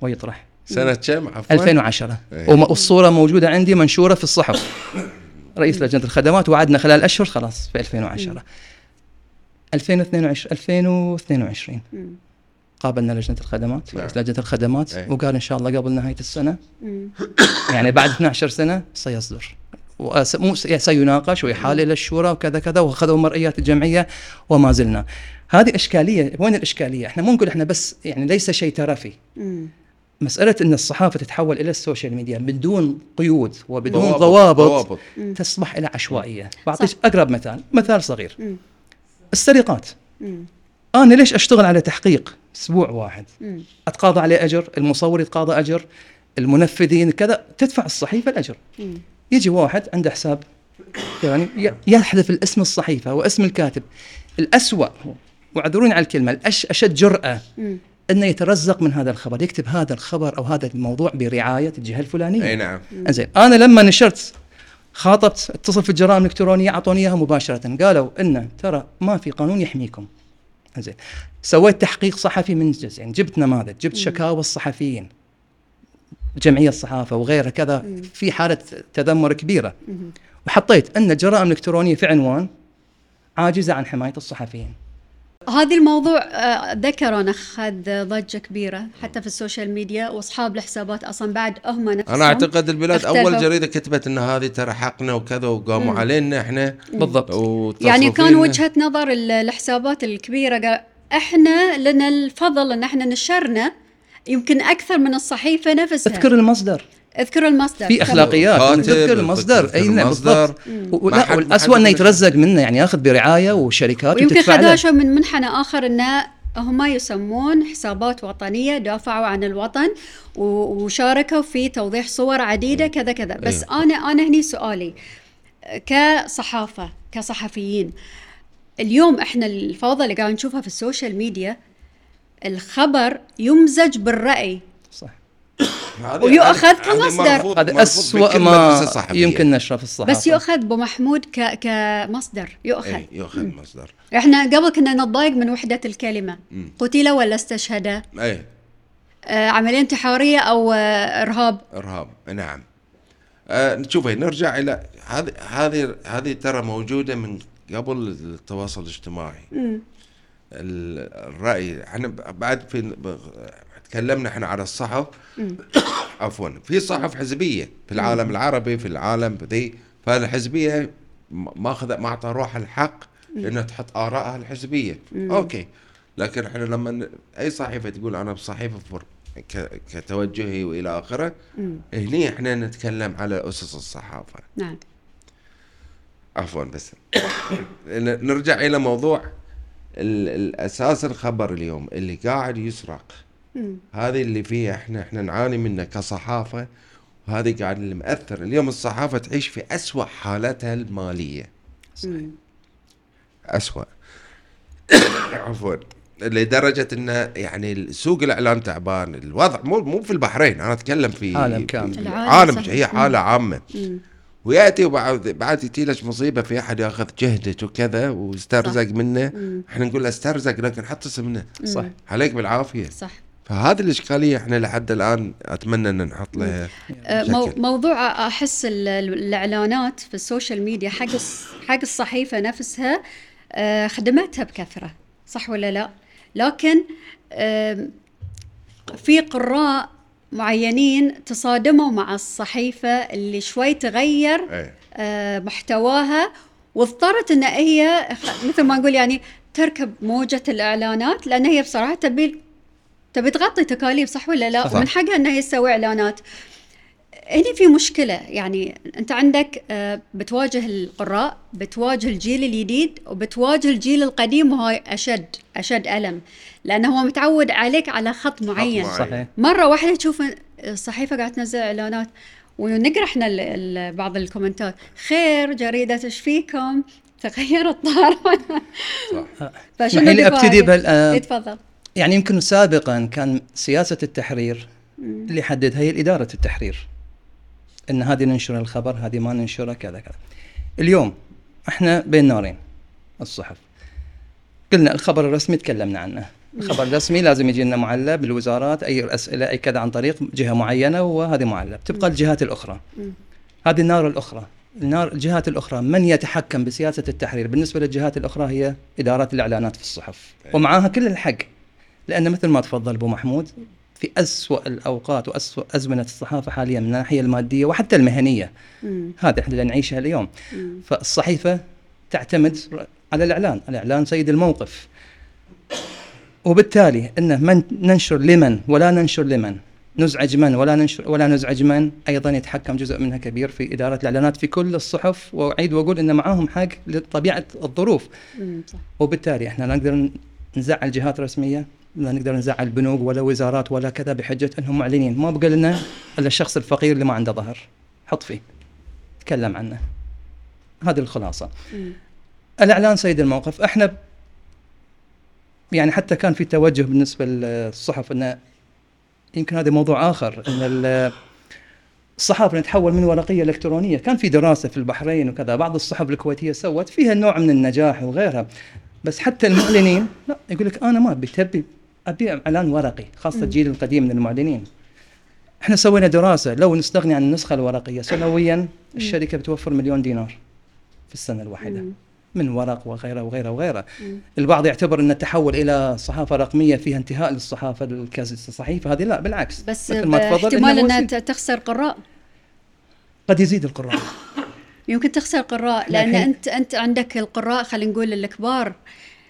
ويطرح. سنة كم؟ عفوا. 2010 إيه. وم- والصورة موجودة عندي منشورة في الصحف. رئيس لجنة الخدمات وعدنا خلال أشهر خلاص في 2010 2022 2022 مم. قابلنا لجنة الخدمات نعم. رئيس لجنة الخدمات إيه. وقال إن شاء الله قبل نهاية السنة مم. يعني بعد 12 سنة سيصدر مو س- سيناقش ويحال إلى الشورى وكذا كذا وأخذوا مرئيات الجمعيه وما زلنا هذه إشكالية وين الإشكالية إحنا مو نقول إحنا بس يعني ليس شيء ترفي مم. مسألة إن الصحافة تتحول إلى ال social media بدون قيود وبدون ضوابط- ضوابط, ضوابط. تصبح إلى عشوائية بعطيك صح. أقرب مثال مثال صغير مم. السرقات مم. أنا ليش أشتغل على تحقيق أسبوع واحد. مم. أتقاضى عليه أجر المصور يتقاضى أجر المنفذين كذا تدفع الصحيفة الأجر. مم. يجي واحد عنده حساب يعني ي- يحذف الاسم الصحيفة واسم الكاتب. الأسوأ واعذروني على الكلمة الأش أشد جرأة مم. أنه يترزق من هذا الخبر يكتب هذا الخبر أو هذا الموضوع برعاية الجهة الفلانية. أي نعم. زين أنا لما نشرت خاطبت اتصل في الجرائم الإلكترونية أعطوني إياها مباشرة قالوا إن ترى ما في قانون يحميكم. زين. سويت تحقيق صحفي من جزئين جبت نماذج جبت شكاوى الصحفيين جمعية الصحافة وغيرها كذا في حالة تذمر كبيرة. وحطيت أن الجرائم الالكترونيه في عنوان عاجزة عن حماية الصحفيين. هذا الموضوع آه، ذكر أنا اخذ ضجة كبيرة حتى في ال social media وأصحاب الحسابات أصلا بعد هم نفسهم أنا أعتقد البلاد اختلفوا. أول جريدة كتبت إن هذه ترى حقنا وكذا وقاموا علينا إحنا. بالضبط. يعني كان. وجهة نظر ال- الحسابات الكبيرة قال إحنا لنا الفضل إن إحنا نشرنا يمكن أكثر من الصحيفة نفسها. أذكر المصدر. اذكر المصدر. في أخلاقيات. تذكر المصدر. أي نعم المصدر. بالضبط. والاسوء إنه يترزق منه يعني ياخذ برعاية وشركات ويمكن خداشوا من منحنى آخر انه هم يسمون حسابات وطنية دافعوا عن الوطن وشاركوا في توضيح صور عديدة كذا كذا. بس أنا أنا هني سؤالي. كصحافة كصحفيين اليوم إحنا الفوضى اللي قاعد نشوفها في ال social media الخبر يمزج بالرأي. صح. ويؤخذ كمصدر. هذا اسوء ما. يمكن نشره في الصحافة. بس يؤخذ أبو محمود ك كمصدر. يؤخذ. إيه، يؤخذ مصدر. إحنا قبل كنا نتضايق من وحدة الكلمة. مم. قتل ولا استشهد؟ اي آه، عملية انتحارية أو آه، إرهاب؟ إرهاب. نعم. آه شوفي نرجع إلى هذه هذه هذه ترى موجودة من قبل التواصل الاجتماعي. مم. ال- الرأي إحنا بعد في تكلمنا إحنا على الصحف. عفوا في صحف حزبية في العالم العربي في العالم ذي. فالحزبيه ماخذ معطى روح الحق إنها تحط آرائها الحزبية. أوكي. لكن إحنا لما أي صحيفة تقول أنا بصحيفة فر كتوجهي وإلى آخره. هني إحنا نتكلم على أسس الصحافة. نعم. عفوا بس نرجع إلى موضوع ال- الأساس الخبر اليوم اللي قاعد يسرق. هذه اللي فيها إحنا إحنا نعاني منه كصحافة وهذه قاعد اللي مأثر اليوم الصحافة تعيش في أسوأ حالتها المالية. مم. أسوأ. عفوا. لدرجة انه يعني سوق الإعلام تعبان، الوضع مو مو في البحرين، أنا أتكلم في عالم كامل. في العالم عالم صحيح. هي حالة عامة، مم. ويأتي وبعد بعد يجي لك مصيبة في أحد يأخذ جهدك وكذا واسترزق منه مم. إحنا نقول له أسترزق لكن حط اسمنا صح. عليك بالعافية. صح. فهذه الإشكالية إحنا لحد الآن أتمنى إن نحط لها آه، شكل. موضوع أحس ال- ال- الإعلانات في السوشيال ميديا حق حق الصحيفة نفسها آه، خدمتها بكثرة صح ولا لا؟ لكن في قراء معينين تصادموا مع الصحيفة اللي شوي تغير إيه. آه، محتواها واضطرت إن هي مثل ما نقول يعني تركب موجة الإعلانات لأن هي بصراحة تبي تبي تغطي تكاليف صح ولا لا؟ صح. ومن حقها انها تسوي إعلانات. هنا في مشكلة يعني أنت عندك آه، بتواجه القراء، بتواجه الجيل الجديد وبتواجه الجيل القديم وهاي أشد أشد ألم لأنه هو متعود عليك على خط معين. صحيح مرة واحدة تشوف الصحيفه قاعدة تنزل إعلانات ونقرأ إحنا بعض الكومنتات خير جريدة إيش فيكم تغير الطار صح فشنو اسمحي لي أبتدي دفاعك؟ بهال آه، إيه، تفضل يعني يمكن سابقا كان سياسة التحرير اللي يحددها هي اداره التحرير. إن هذه ننشر الخبر هذه ما ننشره كذا كذا. اليوم إحنا بين نارين الصحف. قلنا الخبر الرسمي تكلمنا عنه. الخبر الرسمي لازم يجي لنا معلب بالوزارات أي أسئلة أي كذا عن طريق جهة معينة وهذه معلب تبقى الجهات الأخرى. مم. هذه النار الأخرى. النار الجهات الأخرى. من يتحكم بسياسة التحرير؟ بالنسبة للجهات الأخرى هي إدارات الإعلانات في الصحف. ومعاها كل الحق. لأن مثل ما تفضل أبو محمود في أسوأ الأوقات وأسوأ أزمنة الصحافة حاليا من الناحية المادية وحتى المهنية مم. هذا إحنا اللي نعيشها اليوم مم. فالصحيفة تعتمد على الإعلان الإعلان سيد الموقف وبالتالي أنه من ننشر لمن ولا ننشر لمن نزعج من ولا ننشر ولا نزعج من أيضا يتحكم جزء منها كبير في إدارة الإعلانات في كل الصحف وأعيد وأقول إن معاهم حق لطبيعة الظروف مم. صح وبالتالي إحنا لا نقدر نزعل جهات رسمية لا نقدر نزعل بنوك ولا وزارات ولا كذا بحجة أنهم معلنين. ما بقى لنا إلا الشخص الفقير اللي ما عنده ظهر. حط فيه. تكلم عنه. هذه الخلاصة. مم. الإعلان سيد الموقف. إحنا يعني حتى كان في توجه بالنسبة للصحف إنه يمكن هذا موضوع آخر إن ال- الصحافة نتحول من ورقية إلكترونية. كان في دراسة في البحرين وكذا. بعض الصحف الكويتية سوت فيها نوع من النجاح وغيرها. بس حتى المعلنين لا يقول لك أنا ما أبي تبي ابي اعلان ورقي خاصة الجيل القديم من المعلنين إحنا سوينا دراسة لو نستغني عن النسخة الورقية سنويا الشركة بتوفر مليون دينار في السنة الواحدة. من ورق وغيره وغيره وغيره. البعض يعتبر ان التحول إلى صحافة رقمية فيها انتهاء للصحافة الصحيفة هذه. لا بالعكس. بس احتمال إنها تخسر قراء؟ قد يزيد القراء. يمكن تخسر قراء لأن انت أنت عندك القراء خلينا نقول الكبار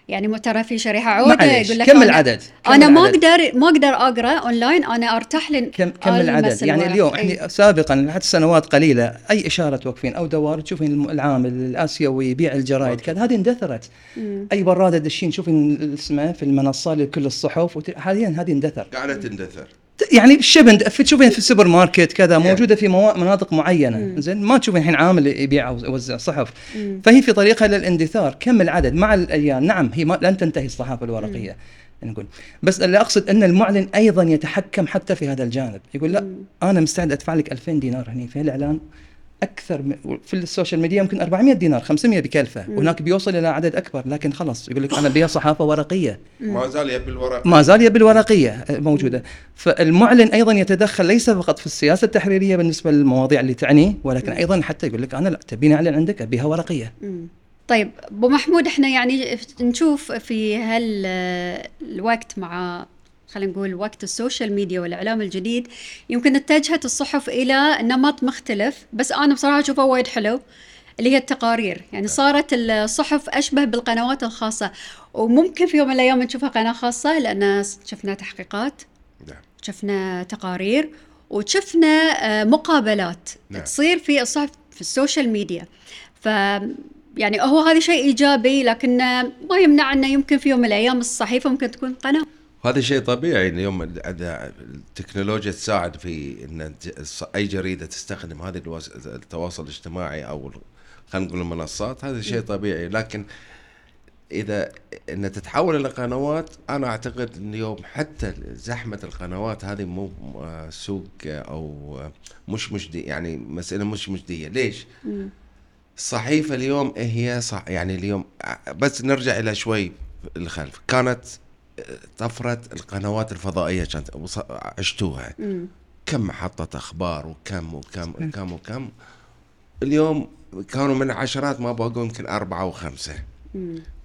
يعني معترفي شريحة عودة يقول لك كم العدد؟ كم أنا ما أقدر ما أقدر أقرأ أونلاين أنا أرتاح لن كم كم العدد؟ يعني اليوم إحنا سابقا لحد سنوات قليلة أي إشارة توقفين؟ أو دوار تشوفين العامل الآسيوي يبيع الجرايد كذا. هذه اندثرت. مم. أي برادة دشين؟ شوفين اسمه في المنصة لكل الصحف حاليا هذه اندثر. قاعدة تندثر. يعني شبه تشوفين في السوبر ماركت كذا موجودة في مناطق معينة. زين؟ ما تشوفين الحين عامل يبيع أو يوزع صحف فهي في طريقها للاندثار كم العدد؟ مع الأيام نعم هي ما لن تنتهي الصحافة الورقية نقول. بس اللي أقصد أن المعلن أيضا يتحكم حتى في هذا الجانب. يقول لا أنا مستعد أدفع لك 2000 دينار هني. في الإعلان أكثر من في ال social media يمكن 400 دينار 500 بكلفة. وهناك بيوصل إلى عدد أكبر لكن خلاص يقول لك أنا ابيع صحافة ورقية. ما زال يبي الورقيه ما زال يبي الورقية موجودة. فالمعلن أيضا يتدخل ليس فقط في السياسة التحريرية بالنسبة للمواضيع اللي تعنيه ولكن أيضا حتى يقول لك أنا لا تبيني أعلن عندك أبيها ورقية. طيب أبو محمود إحنا يعني نشوف في هالوقت مع خلينا نقول وقت ال social media والإعلام الجديد يمكن اتجهت الصحف إلى نمط مختلف بس أنا بصراحة أشوفه وايد حلو اللي هي التقارير يعني صارت الصحف أشبه بالقنوات الخاصة وممكن في يوم من الأيام نشوفها قناة خاصة لأن شفنا تحقيقات نعم. شفنا تقارير وشفنا آه، مقابلات نعم. تصير في الصحف في ال social media ف يعني هو هذا شيء إيجابي لكن ما يمنع انه يمكن في يوم من الأيام الصحيفة ممكن تكون قناة هذا شيء طبيعي اليوم التكنولوجيا تساعد في إن أي جريدة تستخدم هذه التواصل الاجتماعي أو خلينا نقول المنصات هذا شيء طبيعي. لكن إذا إن تتحول إلى قنوات أنا أعتقد إن اليوم حتى زحمة القنوات هذه مو سوق أو مش مجدي يعني مسألة مش مجدية. ليش؟ الصحيفه اليوم هي صح يعني اليوم بس نرجع إلى شوي الخلف. كانت طفرة القنوات الفضائية كانت عشتوها. كم محطه أخبار وكم وكم وكم وكم. اليوم كانوا من عشرات ما بقوا يمكن أربعة وخمسة.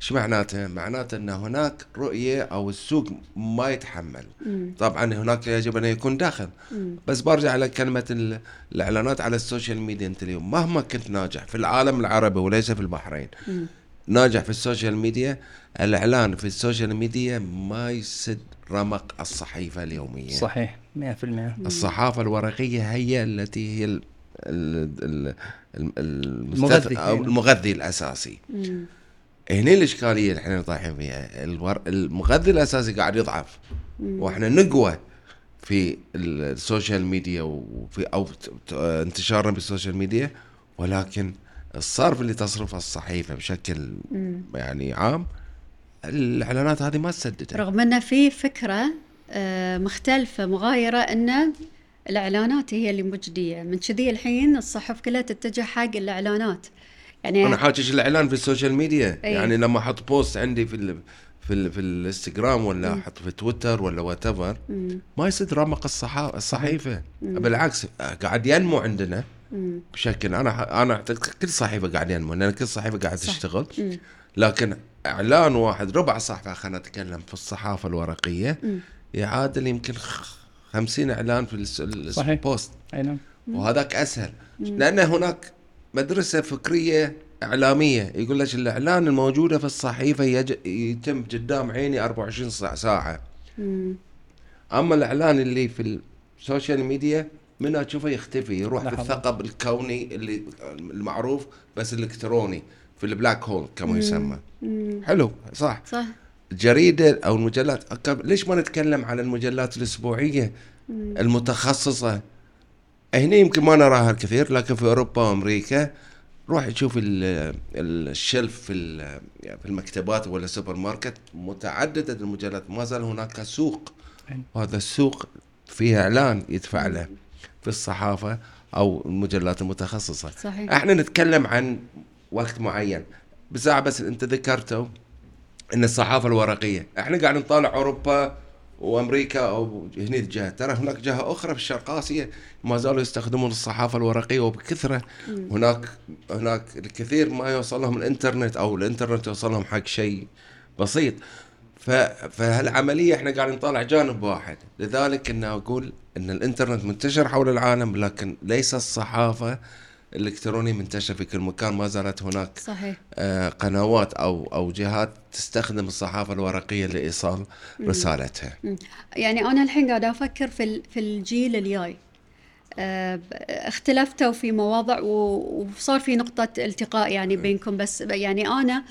إيش معناته؟ معناته إن هناك رؤية أو السوق ما يتحمل. مم. طبعا هناك يجب أن يكون داخل. مم. بس برجع على كلمة الإعلانات على ال social media أنت اليوم. مهما كنت ناجح في العالم العربي وليس في البحرين مم. ناجح في ال social media. الإعلان في ال social media ما يسد رمق الصحيفة اليومية. صحيح 100% الصحافة الورقية هي التي هي ال ال المغذي. المغذي الأساسي. هنا الإشكالية اللي إحنا طايحين فيها. المغذي الأساسي قاعد يضعف. وإحنا نقوى في ال social media وفي أو انتشارنا بال social media. ولكن الصرف اللي تصرفه الصحيفة بشكل مم. يعني عام الإعلانات هذه ما تسددها رغم أن في فكرة آه، مختلفة مغايرة أن الإعلانات هي اللي مجدية. من كذي الحين الصحف كلها تتجه حق الإعلانات. يعني أنا حاجج الإعلان في ال social media. أيه. يعني لما أحط post عندي في ال في ال في الإنستغرام ولا أحط في تويتر ولا وات ما يصير رمق الصحيفة. بالعكس قاعد ينمو عندنا. بشكل أنا أنا أعتقد كل صحيفة قاعد ينمو لأن كل صحيفة قاعدة تشتغل. لكن إعلان واحد ربع صحفة خلينا نتكلم في الصحافة الورقية يعادل يمكن 50 إعلان في البوست أي نعم. وهذاك أسهل. لأن هناك مدرسة فكرية إعلامية يقول لك الإعلان الموجودة في الصحيفة يتم قدام عيني 24 ساعة. أما الإعلان اللي في ال social media منها تشوفه يختفي يروح في الثقب الكوني اللي المعروف بس الإلكتروني في ال black hole كما يسمى. حلو صح. صح. الجريده أو المجلات ليش ما نتكلم على المجلات الأسبوعية المتخصصة؟ هنا يمكن ما نراها الكثير لكن في أوروبا وأمريكا روح تشوف الشلف في في المكتبات ولا السوبر ماركت متعددة المجلات ما زال هناك سوق. وهذا السوق فيه إعلان يدفع له. في الصحافة أو المجلات المتخصصة. صحيح. إحنا نتكلم عن وقت معين. بساعة بس أنت ذكرته إن الصحافة الورقية. إحنا قاعد نطالع أوروبا وأمريكا أو هني الجهة. ترى هناك جهة أخرى في الشرق اسيا ما زالوا يستخدمون الصحافة الورقية وبكثرة. هناك هناك الكثير ما يوصل لهم الإنترنت أو الإنترنت يوصل لهم حق شيء بسيط. فهالعملية إحنا قاعدين نطالع جانب واحد. لذلك ان أقول إن الإنترنت منتشر حول العالم لكن ليس الصحافة الالكتروني منتشر في كل مكان. ما زالت هناك صحيح. آه، قنوات أو أو جهات تستخدم الصحافة الورقية لإيصال رسالتها. مم. يعني أنا الحين قاعدة أفكر في ال- في الجيل الجاي آه، اختلفتوا في مواضع وصار في نقطة التقاء يعني بينكم بس يعني أنا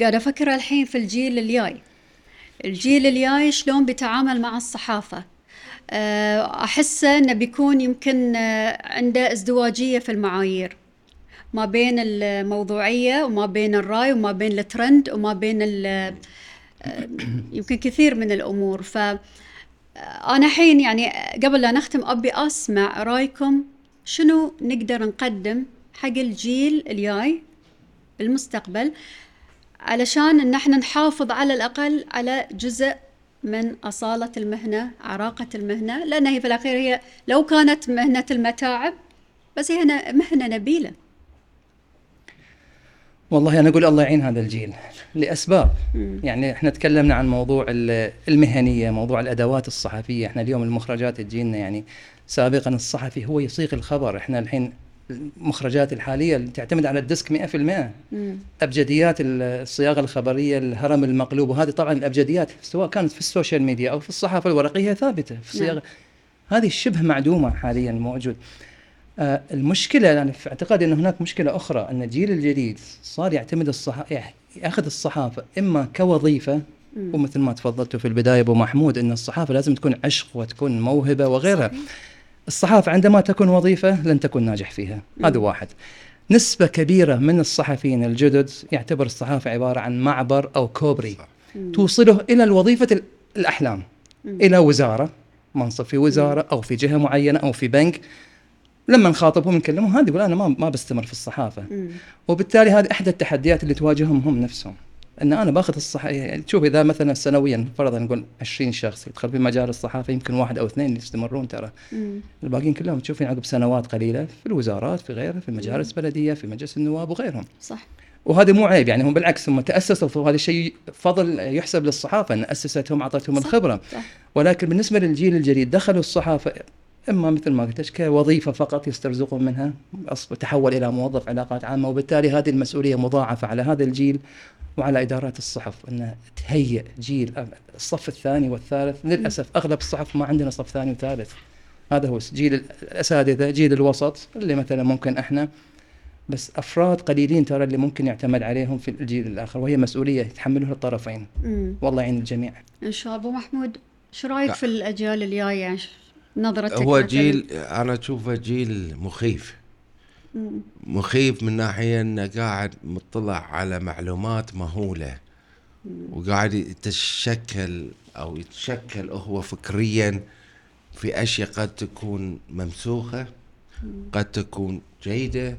قاعدة أفكر الحين في الجيل الجاي الجيل الجاي شلون بيتعامل مع الصحافة؟ آه، أحسه أنه بيكون يمكن آه، عنده ازدواجية في المعايير. ما بين الموضوعية وما بين الرأي وما بين الترند وما بين آه، يمكن كثير من الأمور. ف أنا حين يعني قبل لا نختم أبي أسمع رأيكم شنو نقدر نقدم حق الجيل الجاي بالمستقبل علشان إن إحنا نحافظ على الأقل على جزء من أصالة المهنة، عراقة المهنة، لأن هي في الأخير هي لو كانت مهنة المتاعب بس هي ن- مهنة نبيلة. والله أنا أقول الله يعين هذا الجيل لأسباب. يعني إحنا تكلمنا عن موضوع ال- المهنية موضوع الأدوات الصحفية. إحنا اليوم المخرجات تجينا يعني سابقا الصحفي هو يصيغ الخبر. إحنا الحين المخرجات الحالية اللي تعتمد على ال desk 100% مم. أبجديات الصياغة الخبرية الهرم المقلوب وهذه طبعا الأبجديات سواء كانت في ال social media أو في الصحافة الورقية ثابتة في الصياغه نعم. هذه شبه معدومة حاليا موجود آه المشكلة أنا في اعتقادي أن هناك مشكلة أخرى أن الجيل الجديد صار يعتمد الصحافه يأخذ الصحافة إما كوظيفة مم. ومثل ما تفضلتوا في البداية أبو محمود أن الصحافة لازم تكون عشق وتكون موهبة وغيرها صحيح. الصحافة عندما تكون وظيفة لن تكون ناجح فيها. هذا واحد. نسبة كبيرة من الصحفيين الجدد يعتبر الصحافة عبارة عن معبر أو كوبري صح. توصله إلى الوظيفة ال- الأحلام. إلى وزارة منصب في وزارة أو في جهة معينة أو في بنك. لما نخاطبهم نكلمهم هذا يقول أنا ما ما بستمر في الصحافة. وبالتالي هذه إحدى التحديات اللي تواجههم هم نفسهم. أن أنا باخذ الصح يعني تشوف إذا مثلا سنويا فرضا نقول 20 شخص يدخل في مجال الصحافة يمكن واحد أو اثنين يستمرون ترى. الباقيين كلهم تشوفين عقب سنوات قليلة في الوزارات في غيره في المجالس البلدية في مجلس النواب وغيرهم. صح. وهذا مو عيب يعني هم بالعكس هم تأسسوا وهذا الشيء فضل يحسب للصحافة أن أسستهم أعطتهم. الخبرة. صح. ولكن بالنسبة للجيل الجديد دخلوا الصحافة أما مثل ما قلت لك كوظيفة فقط يسترزقون منها أص- تحول إلى موظف علاقات عامة وبالتالي هذه المسؤولية مضاعفة على هذا الجيل وعلى إدارات الصحف ان تهيئ جيل الصف الثاني والثالث. للأسف أغلب الصحف ما عندنا صف ثاني وثالث. هذا هو جيل الأساتذة جيل الوسط اللي مثلا ممكن إحنا بس أفراد قليلين ترى اللي ممكن يعتمد عليهم في الجيل الآخر وهي مسؤولية يتحملها الطرفين. والله يعين الجميع. إن شاء الله. أبو محمود شو رأيك لا. في الأجيال الجاية؟ نظرتك هو مثلاً؟ جيل أنا أشوفه جيل مخيف مم. مخيف من ناحية إنه قاعد مطلع على معلومات مهولة وقاعد يتشكل أو يتشكل هو فكريا في أشياء قد تكون ممسوخة قد تكون جيدة.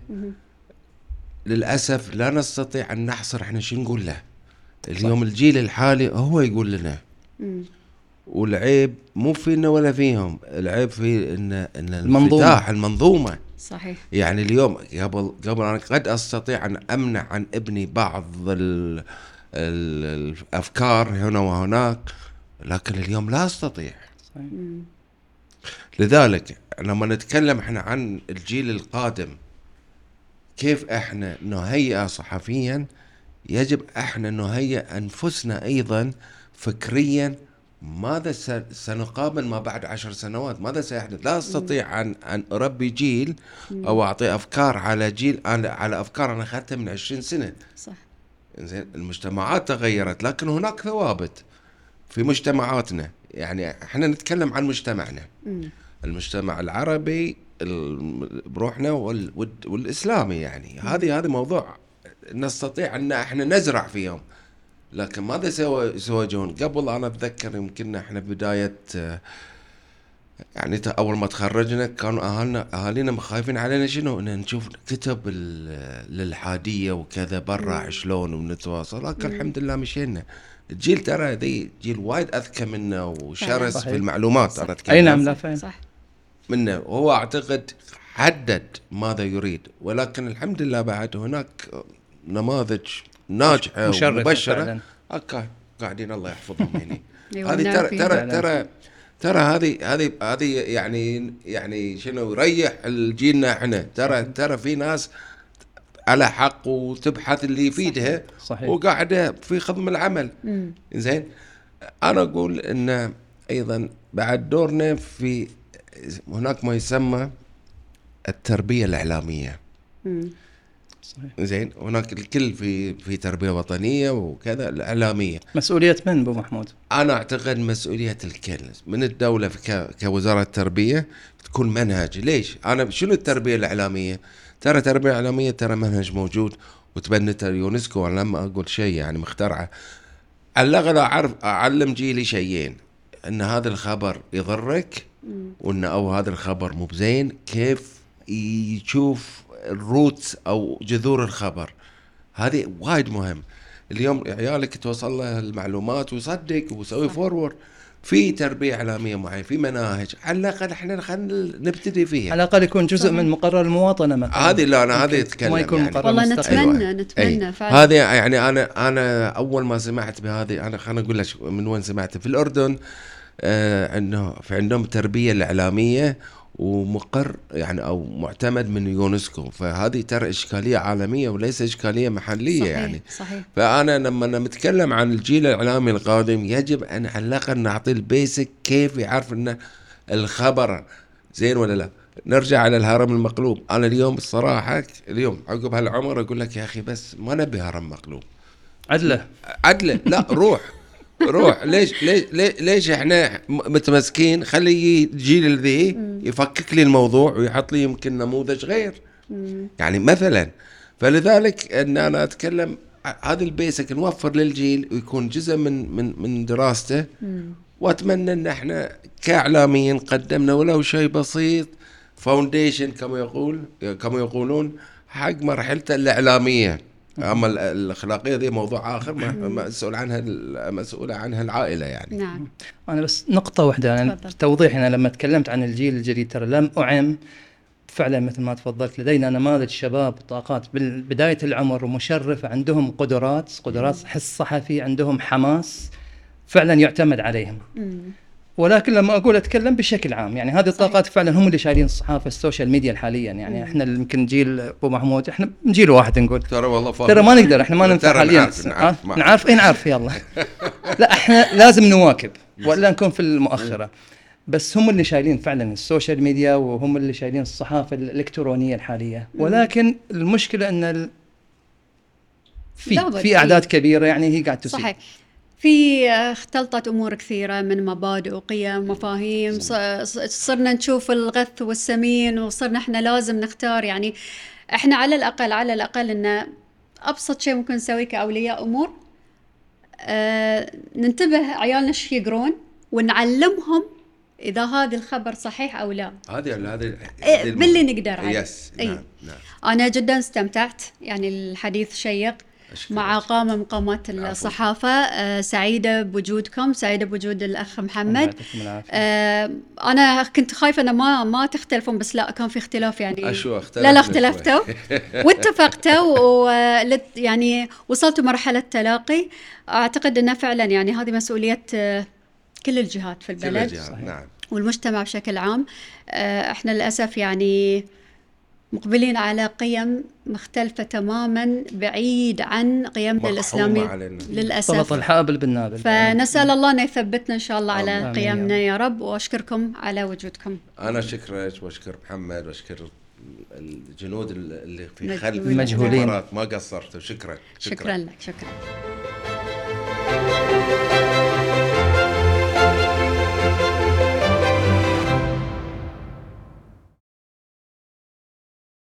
للأسف لا نستطيع أن نحصر إحنا شو نقول له اليوم الجيل الحالي هو يقول لنا مم. والعيب مو فينا ولا فيهم. العيب في ان إن المنظومة. الانفتاح المنظومة. صحيح. يعني اليوم قبل قبل أنا قد أستطيع أن أمنع عن ابني بعض ال ال الأفكار هنا وهناك لكن اليوم لا أستطيع. مم. لذلك لما نتكلم إحنا عن الجيل القادم كيف إحنا نهيئ صحفيا؟ يجب إحنا نهيئ أنفسنا أيضا فكريا ماذا سنقابل ما بعد عشر سنوات؟ ماذا سيحدث؟ لا أستطيع أن أن أربي جيل أو أعطي أفكار على جيل على, على أفكار أنا أخذتها من 20 سنة. صح. زين المجتمعات تغيرت لكن هناك ثوابت في مجتمعاتنا. يعني إحنا نتكلم عن مجتمعنا. المجتمع العربي ال- بروحنا وال- وال- والإسلامي يعني. هذه هذا موضوع نستطيع أن إحنا نزرع فيهم. لكن ماذا سوى يسوون قبل أنا أتذكر يمكن إحنا بداية يعني ت- أول ما تخرجنا كانوا اهلنا أهالينا خايفين علينا شنو؟ ان نشوف كتب ال- الإلحادية وكذا برا شلون ونتواصل. لكن الحمد لله مشينا. الجيل ترى ذي جيل وايد أذكى منا وشرس صحيح. في المعلومات صح. أنا أتكلم أي نعم لا صح. منه. وهو أعتقد حدد ماذا يريد. ولكن الحمد لله بعد هناك نماذج ناجحه ومبشرة. أوكي قاعدين الله يحفظهم هنا أيوة، هذه نعم ترى ترى. ترى ترى هذه هذه هذه يعني يعني شنو يريح الجيلنا إحنا ترى ترى في ناس على حق وتبحث اللي يفيدها صحيح. وقاعدة في خضم العمل. زين أنا أقول إن أيضا بعد دورنا في هناك ما يسمى التربية الإعلامية مم. صحيح. زين هناك الكل في في تربية وطنية وكذا الإعلامية. مسؤولية من أبو محمود؟ أنا أعتقد مسؤولية الكل. من الدولة في ك- كوزارة التربية تكون منهج. ليش؟ أنا شنو التربية الإعلامية؟ ترى التربيه الاعلاميه ترى منهج موجود وتبنته اليونسكو أنا لما أقول شيء يعني مخترعه. على الاقل اعرف أعلم جيلي شيئين. إن هذا الخبر يضرك وإن أو هذا الخبر مو بزين كيف يشوف ال roots أو جذور الخبر هذه وايد مهم اليوم عيالك توصل له المعلومات ويصدق ويسوي forward في تربية إعلامية معينة في مناهج على الأقل إحنا خلينا نبتدي على فيها الأقل يكون جزء صحيح. من مقرر المواطنة مثلا هذه لا أنا هذه ما أتكلم يكون يعني. مقرر والله. نتمنى أيوة. نتمنى أي. فعلا هذه يعني أنا أنا أول ما سمعت بهذه أنا خليني أقول لك من وين سمعت في الأردن آه إنه في عندهم التربيه الإعلامية ومقر يعني أو معتمد من يونسكو. فهذه ترى إشكالية عالمية وليس إشكالية محلية صحيح يعني. صحيح. فأنا لما نتكلم عن الجيل الإعلامي القادم يجب أن على الأقل نعطيه ال basic كيف يعرف إن الخبر زين ولا لا. نرجع على الهرم المقلوب. أنا اليوم الصراحة اليوم عقب هالعمر أقول لك يا أخي بس ما نبي هرم مقلوب. عدله. عدله. لا روح. روح. ليش ليش ليش, إحنا متمسكين؟ خلي الجيل ذي يفكك لي الموضوع ويحط لي يمكن نموذج غير. يعني مثلا فلذلك إن أنا أتكلم هذا البيسك نوفر للجيل ويكون جزء من من من دراسته. وأتمنى إن إحنا كإعلاميين قدمنا ولو شيء بسيط فاونديشن كما يقول كما يقولون حق مرحلته الإعلامية. أما ال- الأخلاقية دي موضوع آخر ما- مسؤول عنها ال- مسؤولة عنها العائلة يعني. نعم. أنا بس نقطة واحدة يعني تفضل. توضيح أنا لما تكلمت عن الجيل الجديد ترى لم أعم فعلا مثل ما تفضلت لدينا. نماذج شباب طاقات بداية العمر ومشرفة عندهم قدرات قدرات حس صحفي عندهم حماس فعلا يعتمد عليهم. مم. ولكن لما أقول أتكلم بشكل عام يعني هذه الطاقات فعلا هم اللي شايلين الصحافه ال social media حاليا. يعني إحنا يمكن جيل أبو محمود إحنا من جيل واحد نقول. ترى والله فاهم. ترى ما نقدر إحنا ما ننفع حاليا. نعرف- نعرف- آه، اي نعرف؟ يلا. لا إحنا لازم نواكب ولا نكون في المؤخرة. بس هم اللي شايلين فعلا ال social media وهم اللي شايلين الصحافة الإلكترونية الحالية. ولكن المشكلة إن ال... في في في. أعداد كبيرة يعني هي قاعد تسيء. صحيح. في آه، اختلطت أمور كثيرة من مبادئ وقيم ومفاهيم صرنا نشوف الغث والسمين وصرنا إحنا لازم نختار يعني إحنا على الأقل على الأقل إن أبسط شيء ممكن نسويه كأولياء أمور آه ننتبه عيالنا إيش يقرون ونعلمهم إذا هذا الخبر صحيح أو لا هذه هذه إيه، باللي. نقدر عليه. يس إي. نعم نعم أنا جدا استمتعت يعني الحديث شيق. مع قامة من قامات الصحافة. آه، سعيدة بوجودكم. سعيدة بوجود الأخ محمد. آه، أنا كنت خايفة أنه ما ما تختلفون بس لا كان في اختلاف يعني. أشو لا لا اختلفتوا. واتفقتوا ولت يعني وصلتوا مرحلة تلاقي أعتقد أنه فعلا يعني هذه مسؤولية آه، كل الجهات في كل البلد الجهات، نعم. والمجتمع بشكل عام. إحنا للأسف يعني مقبلين على قيم مختلفة تماما بعيد عن قيمنا الإسلامية علينا. للأسف. الحابل بالنابل. فنسأل الله أنه يثبتنا إن شاء الله على آمين. قيمنا يا رب وأشكركم على وجودكم. أنا اشكرك وأشكر محمد وأشكر الجنود اللي في. خلف المجهولين. ما قصرتوا شكرا. شكرا لك شكرا.